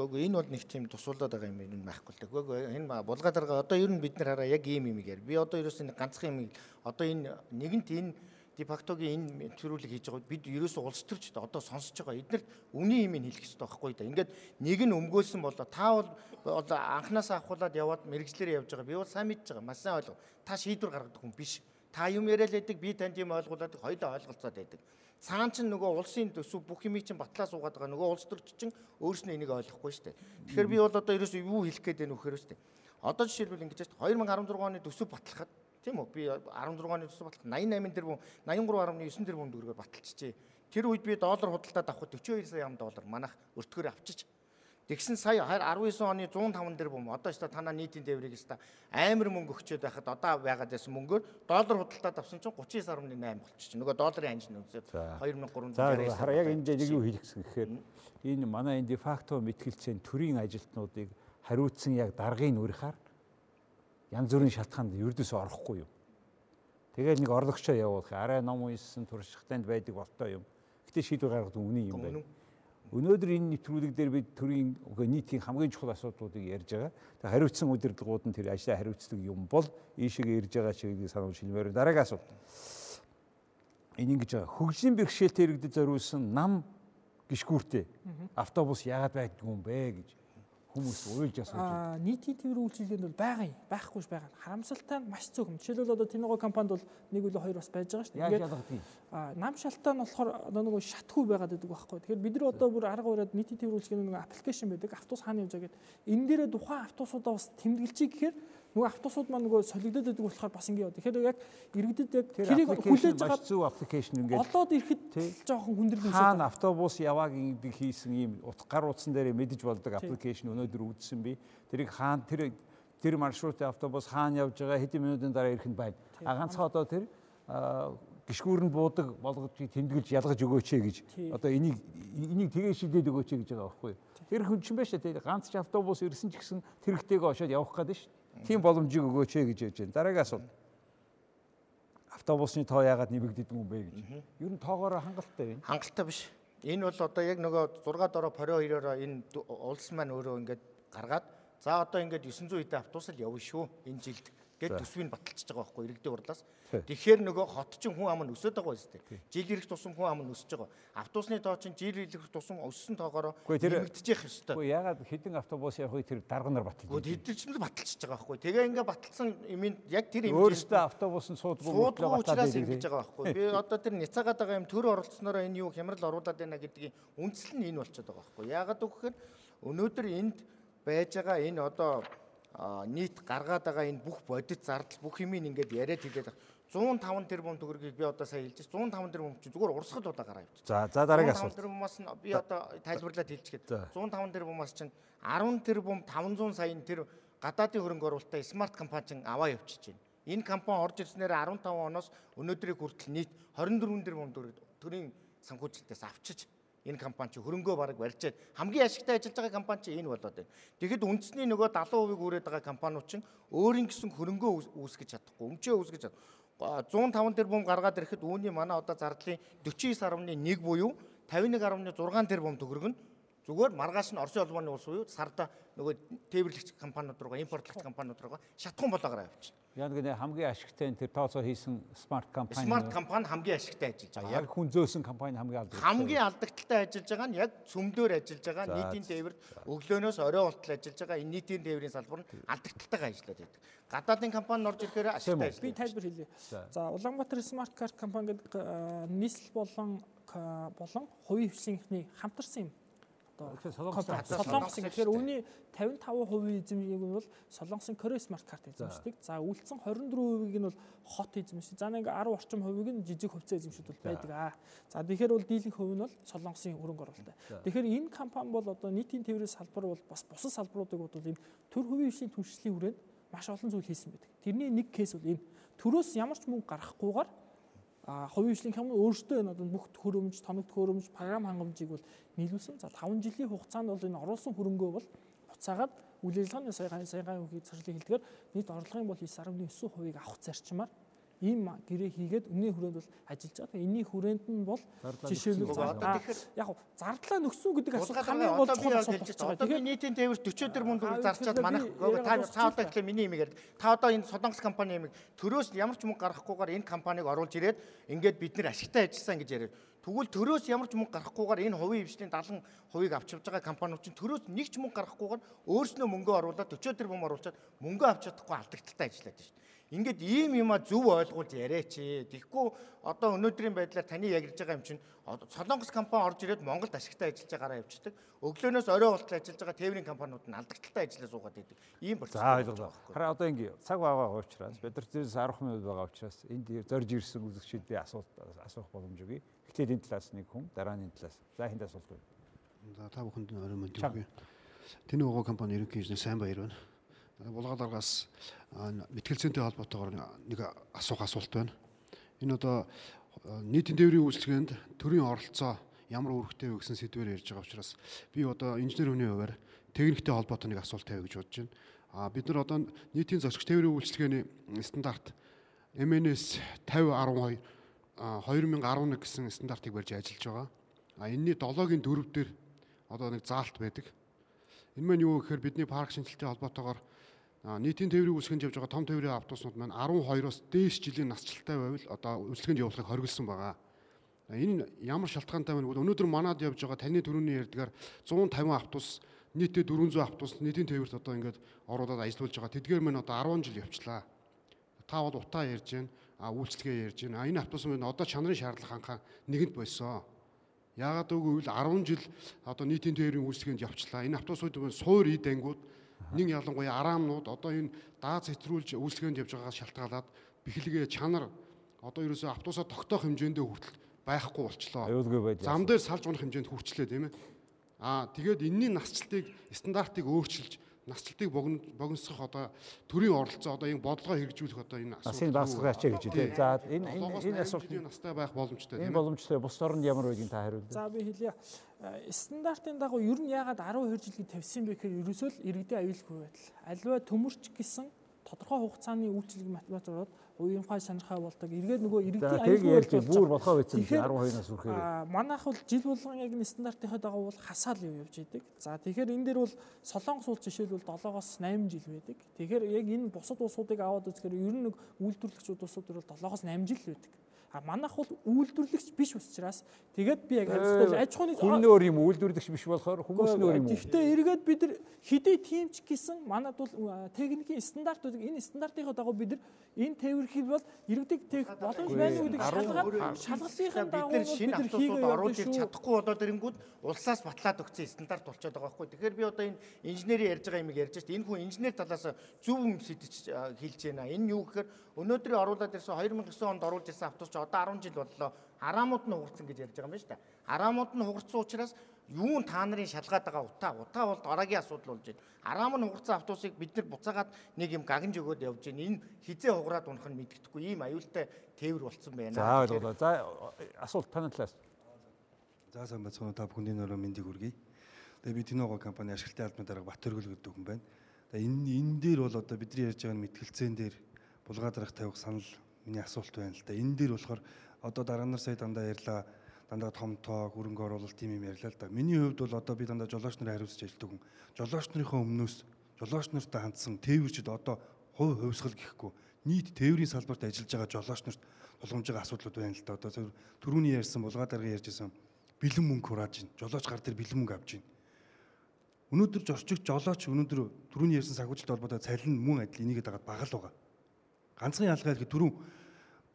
Үгүй энэ бол нэг тийм тусуулаад байгаа юм энэ байхгүй л. Үгүй энэ булгаад байгаа одоо ер нь бид нар хараа яг ийм юм яар. Би одоо ерөөсөө ганцхан юм одоо энэ нэгэнт энэ дефактогийн энэ төрүүлэг хийж байгаа бид ерөөсөө улс төрч одоо сонсож байгаа эднэрт үний юм хэлэх хэрэгтэй байхгүй да. Ингээд нэг нь өмгөөлсөн болоо та бол одоо анханасаа авахуулаад яваад мэрэгчлэрээ явж байгаа. Би бол сайн мэдж байгаа. Маш сайн ойлго. Та шийдвэр гаргадаг хүн биш. Та юм яриад байдаг, би танд юм ойлгуулад хоёулаа ойлголцоод байдаг. Цаан чинь нөгөө улсын төсөв бүх юмыг чинь батлаа суугаад байгаа. Нөгөө улс төрч чинь өөрснөө энийг ойлгохгүй шүү дээ. Тэгэхээр би бол одоо ерөөсөө юу хэлэх гээд байна вөхөр шүү дээ. Одоо жишээлбэл ингэж байна. 2016 оны төсөв батлахад Тийм үү? Би 16 оны төсөв баталт 88 тэрбум 83.9 тэрбум төгрөгөөр баталчихжээ. Тэр үед би доллар худалдаад авах 42 сая доллар манах өртгөр авчиж Тэгсэн сая 19 оны 105 тэрбум одоо ч танаа нийтийн тээврийг өста амар мөнгө өгчөөд байхад одоо байгаад байсан мөнгөөр доллар худалдаад авсан чинь 39.8 болчих. Нөгөө долларын нөөсөд 2360. За хараа яг энэ яг юу хийх гэсэн гэхээр энэ манай энэ дефакто мэтгэлцэн төрийн ажилтнуудыг хариуцсан яг даргын үрхаар янз бүрийн шалтгаанд ердөөсөө орохгүй юу. Тэгээд нэг орлогчоо явуулах арай ном уншсан туршлагатанд байдаг болтой юм. Гэтэ шийдвэр гаргадаг үний юм байна. Өнөөдөр энэ нэвтрүүлэг дээр бид төрийн нийтийн хамгийн чухал асуудлуудыг ярьж байгаа. Тэгээд хариуцсан удирдлагууд нь тэр ажлаа хариуцдаг юм бол ийшээгээ ирж байгаа чиглэлийг сануул шилмээр дараагийн асуулт. энэ ингэж байгаа хөгжлийн бэрхшээлтэй иргэдэд зориулсан нам гიშгүүртэй автобус яагаад байдгүй юм бэ гэж хүмүүс уйлж асууж байна. Аа нийтийн тээврийн үйлчилгээнд бол байгаа юм. Байхгүй ш байгаа. Харамсалтай нь маш цөөхөн. Жишээлбэл одоо Тиногоо компанид бол нэг үл хоёр бас байж байгаа ш. Ялгадгийг? Аа нам шалтгаан нь болохоор одоо нөгөө шатгүй байгаад байдаг байхгүй. Тэгэхээр бид нар одоо бүр арга бариад нийтийн тээврийн үйлчилгээний нөгөө аппликейшн байдаг. Автобус хаана явж байгаа гэд энэ дээрээ тухайн автобусуудаа бас тэмдэглэжий гэхээр нөгөө автобусууд маань нөгөө солигдоод байдаг болохоор бас ингэ яа. Тэгэхээр яг иргэдэд яг тэрийг хүлээж байгаа зөв аппликейшн ингээд олоод ирэхэд жоохон хүндрэл үүсэж хаана автобус явааг ингэ хийсэн ийм гар утсан дээр мэдэж болдог аппликейшн өнөөдөр үүдсэн би. Тэрийг хаана тэр тэр маршрутын автобус хаана явж байгаа хэдэн минутын дараа ирэх нь байна. А ганцхан одоо тэр гიშгүүр нь буудаг болгож тэмдэглэж ялгаж өгөөч гэж одоо энийг энийг тэгээ шийдээд өгөөч гэж байгаа байхгүй. Тэр хүн чинь байж та ганц ч автобус ирсэн ч гэсэн тэрэгтэйгээ очиод явах гээд ш. Тийм боломжийг өгөөч ээ гэж яаж байна. Дараагийн асуулт. Автобусны тоо яагаад нэмэгддэг юм бэ гэж. Ер нь тоогоор хангалттай байна. Хангалттай биш. Энэ бол одоо яг нөгөө 6 дороо поро 2-ороо энэ улс маань өөрөө ингээд гаргаад за одоо ингээд 900 эдэн автобус л явна шүү энэ жилд гэд төсвийг баталчихж байгаа байхгүй иргэдийн урлаас. Тэгэхээр нөгөө хот чинь хүн ам нь өсөд байгаа биз дээ. Жил ирэх тусам хүн ам нь өсөж байгаа. Автобусны тоо чинь жил ирэх тусам өссөн тоогоор нэмэгдэж явах ёстой. Үгүй ягаад хэдэн автобус явахыг тэр дарга нар баталж. Үгүй тэд чинь л баталчихж байгаа байхгүй. Тэгээ ингээ баталсан юм яг тэр юм. Өөрөөсөө автобус нь суудгүй мөртлөө баталж байгаа байхгүй. Би одоо тэр няцаагаад байгаа юм төр оролцснороо энэ юу хямрал оруулаад байна гэдгийг үндсэл нь энэ болчиход байгаа байхгүй. Ягаад гэвэл өнөөдөр энд байж байгаа энэ одоо нийт гаргаад байгаа энэ бүх бодит зардал бүх юмыг ингээд яриад хэлээд 105 тэрбум төгрөгийг би одоо сая хэлж 105 тэрбум чинь зүгээр урсгал удаа гараа явчих. За за дараагийн асуулт. 105 тэрбумаас би одоо тайлбарлаад хэлчихгээд 105 тэрбумаас чинь 10 тэрбум 500 саяын тэр гадаадын хөрөнгө оруулалтаа смарт компани чинь аваа явчихж байна. Энэ компани орж ирснээр 15 оноос өнөөдрийг хүртэл нийт 24 тэрбум төгрөг төрийн санхүүжилтээс авчиж энэ компани чи хөрөнгөө бараг барьчаад хамгийн ашигтай ажиллаж байгаа компани чи энэ болоод байна. Тэгэхэд үндэсний нөгөө 70% хүрээд байгаа компаниуд чинь өөрийн гэсэн хөрөнгөө үүсгэж чадахгүй, өмчөө үүсгэж чадахгүй. 105 тэрбум гаргаад ирэхэд үүний манай одоо зардлын 49.1 буюу 51.6 тэрбум төгрөг нь зүгээр маргааш нь Оросын улманы улс буюу сарда нөгөө тээвэрлэгч компаниуд руугаа импортлогч компаниуд руугаа шатхан болоогоор авчих. Яг гэнэ хамгийн ашигтай тэр тооцоо хийсэн смарт компани. Смарт компани хамгийн ашигтай ажиллаж байгаа. Яг хүн зөөсөн компани хамгийн алдагдaltaй. Хамгийн алдагдaltaй ажиллаж байгаа нь яг цөмдөр ажиллаж байгаа нийтийн тээвэрт өглөөнөөс орой болтол ажиллаж байгаа энэ нийтийн тээврийн салбар нь алдагдaltaйгаа ажиллаад байдаг. Гадаадын компани орж ирэхээр ашигтай ажиллаж. Би тайлбар хэлье. За Улаанбаатар смарт карт компани гэдэг нийслэл болон болон хувийн хвшлийн хамтарсан юм Солонгосын тэгэхээр үүний 55% эзэмшиг нь бол Солонгосын Korea Smart Card эзэмшдэг. За үлдсэн 24%-ийг нь бол хот эзэмшдэг. За нэг 10 орчим хувийг нь жижиг хувьцаа эзэмшүүд бол байдаг аа. За тэгэхээр бол дийлэнх хувь нь бол Солонгосын хөрөнгө оруулалт. Тэгэхээр энэ компани бол одоо нийтийн тээврийн салбар бол бас бусад салбаруудыг бол энэ төр хувийн хвшлийн түншлэлийн хүрээнд маш олон зүйл хийсэн байдаг. Тэрний нэг кейс бол энэ төрөөс ямар ч мөнгө гаргахгүйгээр а хувийн хвшлийн хямд өөртөө энэ одоо бүх хөрөмж, тоног хөрөмж, програм хангамжийг бол нийлүүлсэн. За 5 жилийн хугацаанд бол энэ оруулсан хөрөнгөө бол буцаагаад үйл ажиллагааны саяхан саяхан үхий цэцэрлэг хэлдгээр нийт орлогын бол 9.9%-ийг авах зарчмаар ийм гэрээ хийгээд өмнө хүрээнд бол ажиллаж байгаа. Энийний хүрээнд нь бол жишээлбэл яг зардлаа нөхсөн гэдэг асуулт хамгийн гол чухал асуулт болж байгаа. Тэгэхээр нийтийн тээвэр 40 төр мөн зарчаад манайх та та одоо гэхлээр миний юм яриад та одоо энэ Солонгос компани юм төрөөс ямар ч мөнгө гаргахгүйгээр энэ компанийг оруулж ирээд ингээд бид нэр ашигтай ажилласан гэж яриад Тэгвэл төрөөс ямар ч мөнгө гарахгүйгээр энэ хувийн хвшлийн 70 хувийг авч явж байгаа компаниуд чинь төрөөс нэг ч мөнгө гарахгүйгээр өөрснөө мөнгө оруулаад 40 тэрбум оруулаад мөнгө авч чадахгүй алдагдaltaй ажиллаад байна шүү дээ. Ингээд ийм юма зөв ойлгуулж яриач. Тэгэхгүй одоо өнөөдрийн байдлаар таны яг ярьж байгаа юм чинь Солонгос компани орж ирээд Монголд ашигтай ажиллаж байгаараа явчихдаг. Өглөөнөөс орой болтол ажиллаж байгаа тээврийн компаниуд нь алдагдaltaй ажиллаа суугаад идэг. Ийм процесс. За ойлголоо. Хараа одоо ингэ цаг байгаа учраас бид нар зээс 10 минут байгаа учраас энд зорж ирсэн үзэгчдийн асуулт асуух боломж өгье. Эхлээд энэ талаас нэг хүн, дараа нь энэ талаас. За хинт асуулт байна. За та бүхэнд орой мэнд өгье. Тэний угоо компани ерөнхий инженер сайн баяр байна. Булгааларгаас мэтгэлцэнтэй холбоотойгоор нэг асуух асуулт байна. Энэ одоо нийтийн тээврийн үйлчлэгээнд төрийн оролцоо ямар үүрэгтэй вэ гэсэн сэдвээр ярьж байгаа учраас би одоо инженер хүний хувьар техниктэй холбоотой нэг асуулт тавих гэж бодож байна. А бид нар одоо нийтийн зочд тээврийн үйлчлэгээний стандарт MNS 5012 2011 гэсэн стандартыг барьж ажиллаж байгаа. А энэний 7-гийн 4 дээр одоо нэг заалт байдаг. Энэ маань юу гэхээр бидний парк шинжилттэй холбоотойгоор нийтийн тээврийн үйлчлэгэнд явж байгаа том тээврийн автобуснууд маань 12-оос дээш жилийн насжилттай байвал одоо үйлчлэгэнд явуулахыг хориглосон байгаа. Энэ ямар шалтгаантай байна вэ? Өнөөдөр манад явж байгаа таны төрөний ярьдгаар 150 автобус нийтдээ 400 автобус нийтийн тээвэрт одоо ингээд оруулаад ажиллаж байгаа. Тэдгээр мань одоо 10 жил явчлаа. Та бол утаа ярьж байна. А үйлчлэгээ ярьж байна. А энэ автобус мань одоо чанарын шаардлага ханхаа нэгэнд болсон. Яагаад гэвэл 10 жил одоо нийтийн тээврийн үйлчлэгээнд явчлаа. Энэ автобусууд суур ид ангууд нэг ялангуяа араамнууд одоо энэ дааз хэтрүүлж үйлчлэгээнд явж байгаагаас шалтгаалаад бэхлэгээ чанар одоо ерөөсөө автобусаа тогтоох хэмжээндээ хүртэл байхгүй болчлоо. Зам дээр салж унах хэмжээнд хүрчлээ тийм ээ. Аа тэгээд энэний насжилтыг стандартыг өөрчилж насжилтыг богиносгох одоо төрийн оролцоо одоо энэ бодлогоо хэрэгжүүлэх одоо энэ асуудал. Насын багсгаач гэж тийм. За энэ энэ асуулт настай байх боломжтой тийм. Энэ боломжтой бус орнд ямар байдгийг та хариулъя. За би хэлье. Э, стандартын дагуу ер нь яагаад 12 жилийн тавьсан бэ гэхээр ерөөсөө л иргэдийн аюулгүй байдал. Альва төмөрч гэсэн тодорхой хугацааны үйлчлэг математик ороод уянхай санахаа болдог. Эргээд нөгөө иргэдийн аюулгүй ярьж бүр болохоо байсан 12-наас хүрэхээр. Аа манайх бол жил болгон яг энэ стандартынхаа дагуу бол хасаал юу явж идэг. За тэгэхээр энэ дээр бол Солонгос улс жишээлбэл 7-оос 8 жил байдаг. Тэгэхээр яг энэ бусад улсуудыг аваад үзэхээр ер нь нэг үйлдвэрлэгчид улсууд бол 7-оос 8 жил байдаг. А манайх бол үйлдвэрлэгч биш учраас тэгээд би яг хариуцлаа аж ахуйн хүн өөр юм үйлдвэрлэгч биш болохоор хүмүүс нөр юм. Гэхдээ эргээд бид нар хэдий тиймч гэсэн манад бол техникийн стандартуудыг энэ стандартынхаа дагуу бид нар энэ тээвэрхэл бол иргэдэг тех боломж байна гэдэг шалгаад шалгалтын дагуу бид нар шинэ автобусууд оруулж чадахгүй болоод ирэнгүүт улсаас батлаад өгсөн стандарт болчиход байгаа байхгүй. Тэгэхээр би одоо энэ инженерийн ярьж байгаа юмыг ярьж байна. Энэ хүн инженер талаас зөв юм сэтэж хэлж байна. Энэ юу гэхээр өнөөдрийн оруулаад ирсэн 2009 онд оруулж ирсэн автобус одоо 10 жил боллоо. Араамууд нь хугарсан гэж ярьж байгаа юм байна шүү дээ. Араамууд нь хугарсан учраас юун та нарын шалгаад байгаа утаа. Утаа бол дараагийн асуудал болж байна. Араам нь хугарсан автобусыг бид нар буцаагаад нэг юм гагнж өгөөд явж байна. Энэ хизээ хугараад унах нь мэддэхгүй. Ийм аюултай тээвэр болцсон байна. За ойлголоо. За асуулт таны талаас. За сайн бацхан та бүхэний нөрөө мэндийг хүргэе. Тэгээ би Тиногоо компани ашиглалтын албаны дарга Батөргөл гэдэг хүн байна. Тэгээ энэ энэ дээр бол одоо бидний ярьж байгаа мэтгэлцэн дээр булгаа дарах тавих санал миний асуулт байна л да. Энэ дээр болохоор одоо дараа нар сая дандаа ярьлаа дандаа том тоо хөрөнгө оруулалт тийм юм ярьлаа л да. Миний хувьд бол одоо би дандаа жолооч нарын хариуцж ажилладаг хүн. Жолооч нарынхаа өмнөөс жолооч нартай хандсан тээвэрчд одоо хувь хувьсгал гэхгүй нийт тээврийн салбарт ажиллаж байгаа жолооч нарт тулгамж байгаа асуудлууд байна л да. Одоо түрүүний ярьсан булгаа дарга ярьжсэн бэлэн мөнгө хурааж байна. Жолооч гар дээр бэлэн мөнгө авч байна. Өнөөдөр зорчигч жолооч өнөөдөр түрүүний ярьсан санхүүжилт холбоотой цалин мөн адил энийгээ дагаад бага л байгаа. Ганцхан ялгаа хэлэхэд дөрөв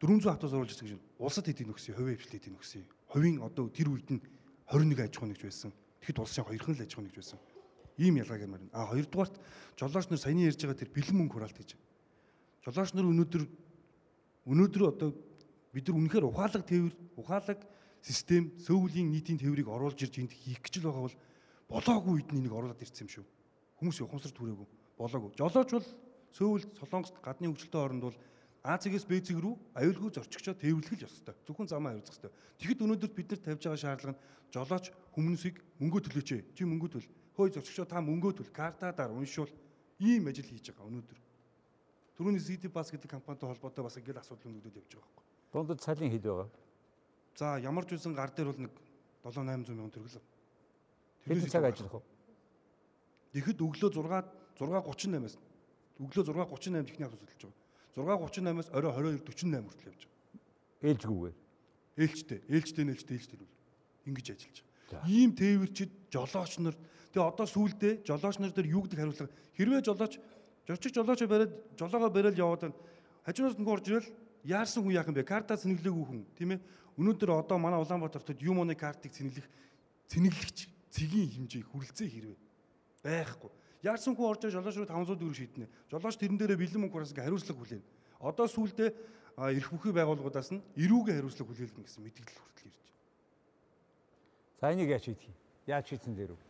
400 автобус оруулж ирсэн гэж улсад хэдийн өгсөн, хувийн хвшлээ хэдийн өгсөн. Хувийн одоо тэр үед нь 21 аж ахуй нэгж байсан. Тэгэхэд улсын хоёрхан л аж ахуй нэгж байсан. Ийм ялгааг юм байна. А хоёрдугаарт жолооч нар саяны ярьж байгаа тэр бэлэн мөнгө хураалт гэж. Жолооч нар өнөөдөр өнөөдөр одоо бид нар үнэхээр ухаалаг тээвэр, ухаалаг систем, сөүлийн нийтийн тээврийг оруулж ирж энд хийх гэж л байгаа бол болоогүй үед нэг оруулаад ирсэн юм шүү. Хүмүүс ухамсар түрээгүй. Болоогүй. Жолооч бол сөүл солонгост гадны хөгжилтэй оронд бол А цэгээс Б цэг рүү аюулгүй зорчигчоо тээвэрлэх л ёстой. Зөвхөн замаа хариуцах ёстой. Тэгэхэд өнөөдөр бид нар тавьж байгаа шаардлага нь жолооч хүмүүсийг мөнгө төлөөч. Чи мөнгө төл. Хөөе зорчигчоо та мөнгө төл. Картадаар уншуул. Ийм ажил хийж байгаа өнөөдөр. Түрүүний CD Bus гэдэг компанитай холбоотой бас ингээл асуудал нүүдэл явж байгаа байхгүй. Дундад цалин хэд байгаа? За ямар ч үсэн гар дээр бол нэг 7 800 мянган төгрөг л. Хэдэн цаг ажиллах вэ? Тэгэхэд өглөө 6 6:38-аас өглөө 6:38 техник авто судалж байгаа. 6:38-аас орой 22:48 хүртэл явж байгаа. Ээлжгүйгээр. Ээлжтэй, ээлжтэй нээлжтэй ээлжтэй бол ингэж ажиллаж байгаа. Ийм тээвэрчид жолооч нар тэгээ одоо сүүлдээ жолооч нар дээр юу гэдэг хариуцлага хэрвээ жолооч жорчиг жолооч бариад жолоогоо бариад яваад байна. Хажуунаас нөгөө орж ирэл яарсан хүн яах юм бэ? Картаа цэнэглээгүй хүн, тийм ээ. Өнөөдөр одоо манай Улаанбаатартод юм оны картыг цэнэглэх цэнэглэгч цэгийн хэмжээ хүрэлцээ хэрвээ байхгүй. Яарсан хүн орж жолооч руу 500 төгрөг шийднэ. Жолооч тэрэн дээрээ бэлэн мөнгө хураасан хариуцлага хүлээнэ. Одоо сүүлдээ эрх бүхий байгууллагуудаас нь эрүүгийн хариуцлага хүлээлгэн гэсэн мэдээлэл хүртэл ирж байна. За энийг яаж хийх юм? Яаж хийсэн дээр үү?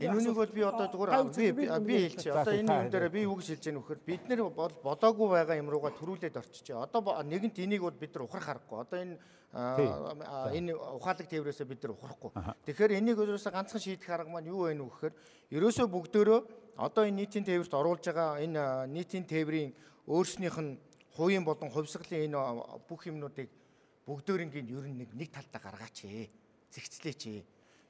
Энэ үнийг бол би одоо зүгээр би би хэлчих. Одоо энэ юм дээр би юу гэж хэлж яах вэ гэхээр бид нэр болоогүй байгаа юм руугаа төрүүлээд орчиж. Одоо нэгэнт энийг бол бид нар ухрах харахгүй. Одоо энэ энэ ухаалаг тээврээсээ бид нар ухрахгүй. Тэгэхээр энийг өөрөөсөө ганцхан шийдэх арга маань юу нүү гэхээр ерөөсөө бүгдөө одоо энэ нийтийн тээвэрт оруулж байгаа энэ нийтийн тээврийн өөрснийх нь хувийн болон хувьсгалын энэ бүх юмнуудыг бүгдөөрингийн ер нь нэг нэг талдаа гаргаач ээ. Зэгцлээч ээ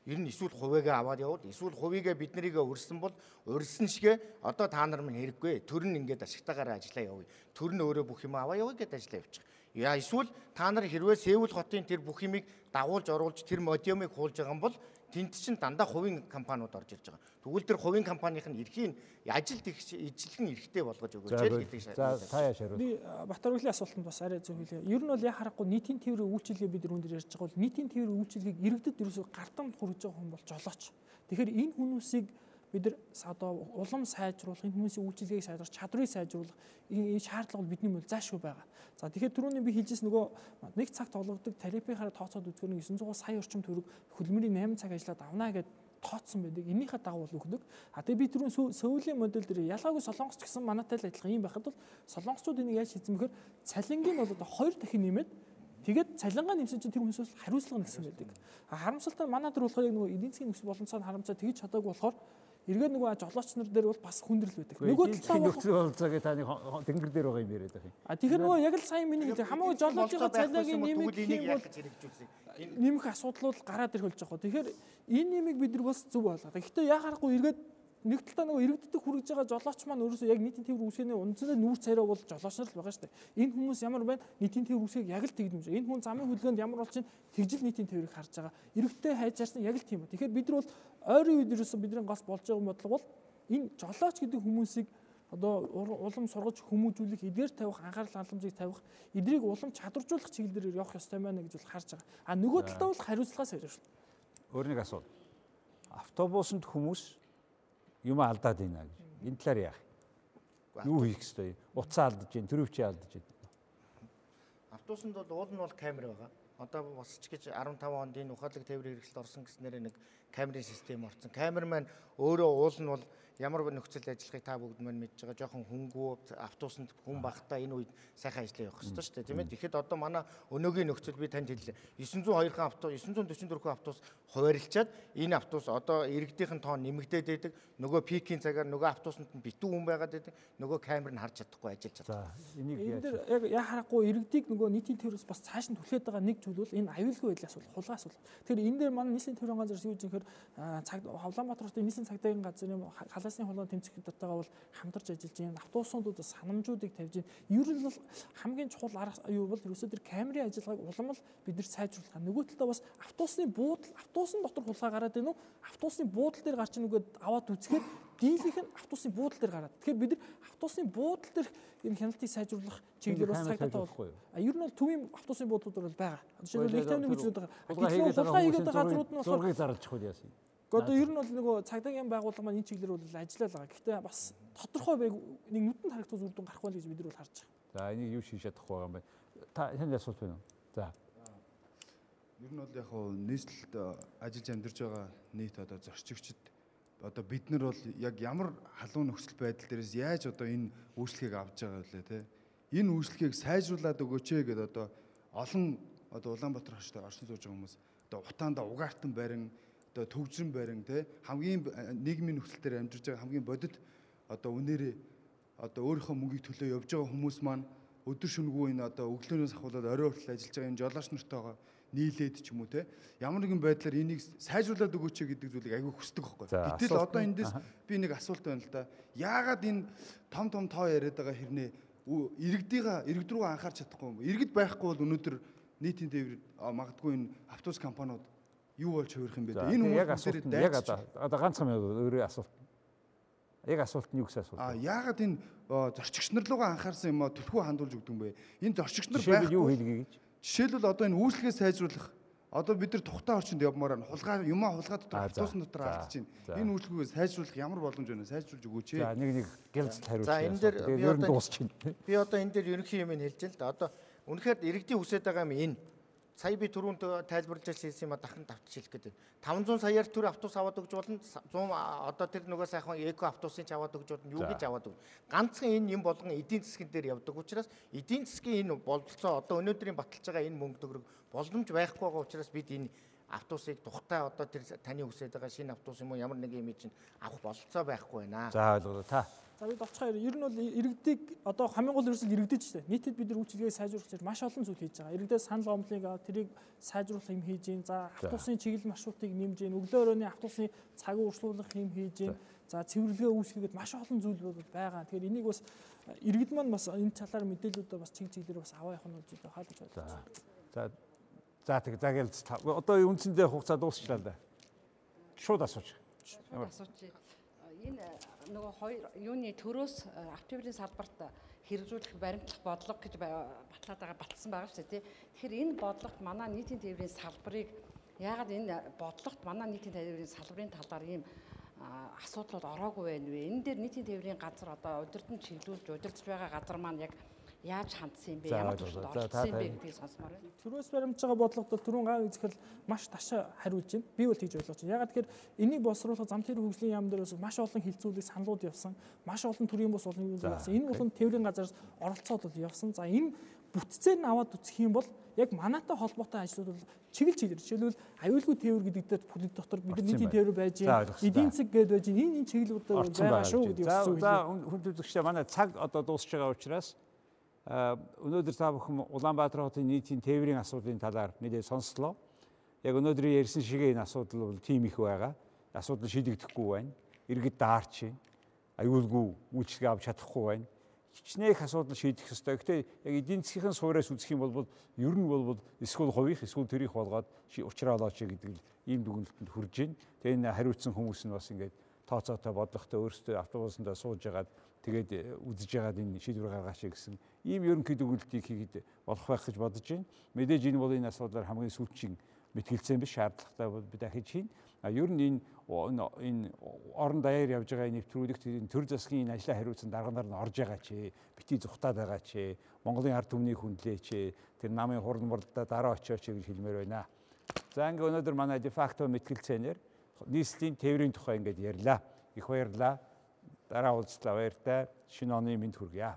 ер нь эсвэл хувигаа аваад явуул эсвэл хувигаа бид нарыг өрсөн бол өрсөн шигэ одоо та нар минь хэрэггүй. Төр нь ингээд ашигтайгаар ажиллаа явъя. Төр нь өөрөө бүх юм аваа явъя гэдээ ажиллаа явчих. Яа эсвэл та нар хэрвээ Сеул хотын тэр бүх юмыг дагуулж оруулж тэр модиумыг хуулж байгаа юм бол тэнд чинь дандаа хувийн компаниуд орж ирж байгаа. Тэгвэл тэр хувийн компанийн эрхийн ажилд их ижилхэн эрхтэй болгож өгөөч гэдэг шаардлага. За та яаш хариу. Би Батар үлийн асуултанд бас арай зөв хэлье. Ер нь бол яа харахгүй нийтийн тээврийн үйлчилгээ бид өндөр ярьж байгаа бол нийтийн тээврийн үйлчилгээг иргэдэд ерөөсөй гартам хүргэж байгаа хүн бол жолооч. Тэгэхээр энэ хүмүүсийг бид нар одоо улам сайжруулах энэ хүмүүсийн үйлчилгээг сайжруулах чадрыг сайжруулах энэ шаардлага бидний мөл заашгүй байгаа. За тэгэхээр түрүүний би хэлжсэн нөгөө нэг цаг тоглогддог тарифынхаараа тооцоод үзгээр 900 сая орчим төгрөг хөдөлмөрийн 8 цаг ажиллаад авнаа гэдэг тооцсон байдаг. Энийхээ дагуу бол өгдөг. А тэгээ би түрүүн сөүлийн модель дээр ялгаагүй солонгос ч гэсэн манайтай л адилхан юм байхад бол солонгосчууд энийг яаж хийсэн бэхээр цалингийн бол одоо хоёр дахин нэмээд Тэгээд цалингаа нэмсэн чинь тэр хүмүүсээс хариуцлага нэгсэн байдаг. Харамсалтай манай дөр болохоор яг нөгөө эдийн засгийн нөхцөл боломжтой харамцаа тэгж чадаагүй болохоор эргээд нөгөө жолооч нар дээр бол бас хүндрэл байдаг. Нөгөө талаа нөхцөл бололцоог таны тэнгэр дээр байгаа юм яриад байгаа юм. А тэгэхээр нөгөө яг л сайн миний хэлдэг хамаагүй жолоочийн цалиагийн нэмэх юм бол нэмэх асуудлууд гараад ирэх болж байгаа. Тэгэхээр энэ нэмийг бид нар бас зөв болгоо. Гэхдээ яхахгүй эргээд нэг талдаа нөгөө иргэддэг хүрэж байгаа жолооч маань өөрөөсөө яг нийтийн тээвэр үүсгэний үндсэндээ нүүр царай бол жолооч нар л байгаа шүү дээ. Энэ хүмүүс ямар байна? Нийтийн тээвэр үүсгэх яг л тэгдэм шүү. Энэ хүн замын хөдөлгөөнд ямар бол чинь тэгжил нийтийн тээврийг харж байгаа. Иргэдтэй хайжаарсан яг л тийм ба. Тэгэхээр бид нар бол ойрын үед ерөөсөө бидний гос болж байгаа бодлого бол энэ жолооч гэдэг хүмүүсийг одоо улам сургаж хүмүүжүүлэх, эдгээр тавих, анхаарал хандламжийг тавих, эдрийг улам чадваржуулах чиглэлээр явах ёстой байна гэж бол харж байгаа. А нөгөө талдаа бол хариуцлагаас ирж байна. Өөр нэг асуулт. Автобусанд хүмүүс юм алдаад байна гэж. Энэ талаар яах? Юу хийх ёстой? Утсаа алдаж байна, төрөвчөө алдаж байна. Автобусанд бол уул нь бол камер байгаа. Одоо бас ч гэж 15 онд энэ ухаалаг тээврийн хэрэгсэлд орсон гэснээр нэг камерын систем орсон. Камер маань өөрөө уул нь бол ямар нөхцөл ажиллахыг та бүгд мань мэдж байгаа. Жохон хөнгүү автобусанд хүн багтаа энэ үед сайхан ажиллаа явах хэрэгтэй шүү дээ, тийм ээ. Тэгэхэд одоо манай өнөөгийн нөхцөл би танд хэллээ. 902 хан автобус, 944 хан автобус хуваарлчаад энэ автобус одоо иргэдийнхэн тоон нэмэгдээд байдаг. Нөгөө пикийн цагаар нөгөө автобусанд нь битүү хүн байгаад байдаг. Нөгөө камер нь харж чадахгүй ажиллаж чаддаг. За, энийг яаж яг яа харахгүй иргэдийг нөгөө нийтийн төвөөс бас цааш нь түлхээд байгаа нэг зүйл бол энэ аюулгүй байдлын асуудал, хулгай асуудал. Тэгэхээр энэ дээр манай нийслэлийн төвийн газар юу гэхээр цаг Хавлаанбаатарын нийслэлийн цагдаагийн газрын халаасны холбоо тэмцэх хэвтартайгаа бол хамтарч ажиллаж байна. Автобусуудад санамжуудыг тавьж байна. Ер нь бол хамгийн чухал арга юу бол ерөөсөө тэр камерын ажиллагааг улам л бид нар сайжруулах. Нөгөө талдаа бас автобусны буудал автобусын дотор хулгай гараад байна уу? Автобусны буудал дээр гарч нэгэд аваад үзэхэд дийлийнх нь автобусны буудал дээр гараад. Тэгэхээр бид нар автобусны буудал дээр энэ хяналтыг сайжруулах чиглэлээр бас цагдаатай бол. А ер нь бол төвийн автобусны буудлууд бол байгаа. Жишээлбэл нэг тавны хүчнүүд байгаа. Хулгай хийгээд байгаа газрууд нь болохоор зургийг зарлах хөл яасан. Одоо ер нь бол нөгөө цагдаагийн байгууллага маань энэ чиглэлээр бол ажиллаад байгаа. Гэхдээ бас тодорхой байг нэг нүдэнд харагдах үр дүн гарах байл гэж бид нар бол харж байгаа. За энийг юу хийж чадах байгаа юм бэ? Та хэн асуулт байна уу? За. Ер нь бол яг хуу нийслэлд ажиллаж амьдарч байгаа нийт одоо зорчигчд одоо бид нар бол яг ямар халуун нөхцөл байдал дээрээс яаж одоо энэ үйлчлэгийг авч байгаа вэ те? Энэ үйлчлэгийг сайжруулад өгөөч ээ гэдээ одоо олон одоо Улаанбаатар хаштай оршин сууж байгаа хүмүүс одоо утаанда угаартан барин одоо төвжрэн барин те хамгийн нийгмийн нөхцөл дээр амьдарч байгаа хамгийн бодит одоо үнээрээ одоо өөрийнхөө мөнгийг төлөө явж байгаа хүмүүс маань өдөр шөнөгүй энэ одоо өглөөнөөс ахуулаад орой хүртэл ажиллаж байгаа энэ жолооч нартайгаа нийлээд ч юм уу те ямар нэгэн байдлаар энийг сайжруулад өгөөч гэдэг зүйлийг аягүй хүсдэг байхгүй. Гэтэл одоо эндээс би нэг асуулт байна л да. Яагаад энэ том том тоо яриад байгаа хэрнээ иргэдийга иргэд рүү анхаарч чадахгүй юм. Иргэд байхгүй бол өнөөдөр нийтийн тээвэр магадгүй энэ автобус компаниуд юу болж хувирах юм бэ? Энэ яг асуулт нь яг одоо ганцхан өөрөө асуулт. Яг асуулт нь юу гэсэн асуулт? А яагаад энэ зорчигч нар руугаа анхаарсан юм а төлхөө хандуулж өгдөг юм бэ? Энэ зорчигч нар байхгүй юу хэлгий гэж? Жишээлбэл одоо энэ үйлчлэгээ сайжруулах одоо бид нар тухтай орчинд явмаар нь хулгай юмаа хулгай дотор автобусны дотор алдаж байна. Энэ үйлчлэгийг сайжруулах ямар боломж байна? Сайжруулж өгөөч. За нэг нэг гэлцэл хариулт. За энэ дээр би одоо дуусчихна. Би одоо энэ дээр ерөнхий юм хэлж л да. Одоо үнэхээр иргэдийн хүсэж байгаа юм энэ сая би түрүүнд тайлбарлаж хэлсэн юм а дахин давтж хэлэх гэдэг. 500 саяар төр автобус аваад өгч болно. 100 одоо тэр нөгөө сайхан эко автобусыг аваад өгч болно. Юу гэж аваад өг. Ганцхан энэ юм болгон эдийн засгийн дээр явдаг учраас эдийн засгийн энэ бололцоо одоо өнөөдрийн баталж байгаа энэ мөнгө төгрөг боломж байхгүй байгаа учраас бид энэ автобусыг тухтай одоо тэр таны үсээд байгаа шинэ автобус юм уу ямар нэг юм чинь авах бололцоо байхгүй байна. За ойлголоо та. За бид очихоор ер нь бол иргэдийг одоо хамгийн гол ерөөсөл иргэдэд шүү дээ. Нийтэд бид нар үйлчилгээ сайжруулах гэж маш олон зүйл хийж байгаа. Иргэдээс санал гомдлыг аваад тэрийг сайжруулах юм хийж гин. За автобусны чиглэл маршрутыг нэмж гин. Өглөө өрөөний автобусны цаг үргэлжлүүлэх юм хийж гин. За цэвэрлэгээ үүсгэгээд маш олон зүйл бол байгаа. Тэгэхээр энийг бас иргэд маань бас энэ талаар мэдээлүүдээ бас чиг чиг дээр бас аваа явах нь зүйл хаалж байна. За за тэг загэл одоо үндсэндээ хугацаа дуусчлаа л да. Шууд асууж. Шууд асууж. Энэ нөгөө хоёр юуны төрөөс автоврын салбарт хэрэгжүүлэх баримтлах бодлого гэж батлаад байгаа батлсан байгаа шүү дээ. Тэгэхээр энэ бодлогот манай нийтийн тээврийн салбарыг яагаад энэ бодлогот манай нийтийн тээврийн салбарын талаар ийм асуудлууд ороогүй байна вэ? Энэ дээр нийтийн тээврийн газар одоо удирдан чиглүүлж удирдах байгаа газар маань яг яаж хандсан юм бэ? Ямар туршилт орсон юм бэ гэдгийг сонсомоор байна. Төрөөс баримтж байгаа бодлогод түрүүн гаан үзэхэл маш ташаа хариулж байна. Би бол тэгж ойлгож байна. Ягаад тэгэхээр энийг боловсруулах зам тээврийн хөгжлийн яам дээрээс маш олон хилцүүлэг саналууд явсан. Маш олон төрлийн бус олон юу явсан. Энэ болон тээврийн газараас оролцоод бол явсан. За энэ бүтцээр нь аваад үзэх юм бол яг манаатай холбоотой ажлууд бол чиглэл чиглэл жишээлбэл аюулгүй тээвэр гэдэг дээр дотор бид нар нийтийн тээвэр байж. Эдийн засаг гэдээ байж. Энэ энэ чиглэлүүд байгаа шүү гэдэг юм. За хүн үзэгчтэй манай цаг одоо дуусч байгаа учраас өнөөдөр та бүхэн Улаанбаатар хотын нийтийн тээврийн асуудлын талаар нэлээд сонслоо. Яг өнөөдрийн ярьсан шиг энэ асуудал бол тийм их байгаа. Асуудал шийдэгдэхгүй байна. Иргэд даарч байна. Аюулгүй үйлчлэг авч чадахгүй байна. Хичнээх асуудал шийдэх ёстой. Гэхдээ яг эдийн засгийн суураас үзэх юм бол ер нь бол эсвэл хувийнх эсвэл төрийнх болгоод олооч гэдэг ийм дүгнэлтэнд хүрж байна. Тэгээ энэ хариуцсан хүмүүс нь бас ингээд тооцоотой бодлоготой өөрсдөө автобусандаа сууж ягаад тэгээд э, үзэж ягаад энэ шийдвэр гаргаач гэсэн ийм ерөнхий дүгнэлтийг хийгээд болох байх гэж бодож байна. Мэдээж энэ бол энэ асуудлаар хамгийн сүүлчийн мэтгэлцэн биш шаардлагатай бол би дахиж хийн. А ер нь энэ энэ орон даяар явж байгаа нэвтрүүлэгт төр засгийн энэ ажлаа хариуцсан дарганаар нь орж байгаа чи бити зүхтаад байгаа чи Монголын ард түмнийг хүндлээ чи тэр намын хурдан борлолдоо дараа очиоч гэж хэлмээр байна. За ингээ өнөөдөр манай дефакто мэтгэлцэнээр нийслэлийн тээврийн тухай ингээд ярьлаа. Их баярлалаа. Дараа уулзлаа баяртай. Шинэ оны мэнд хүргье.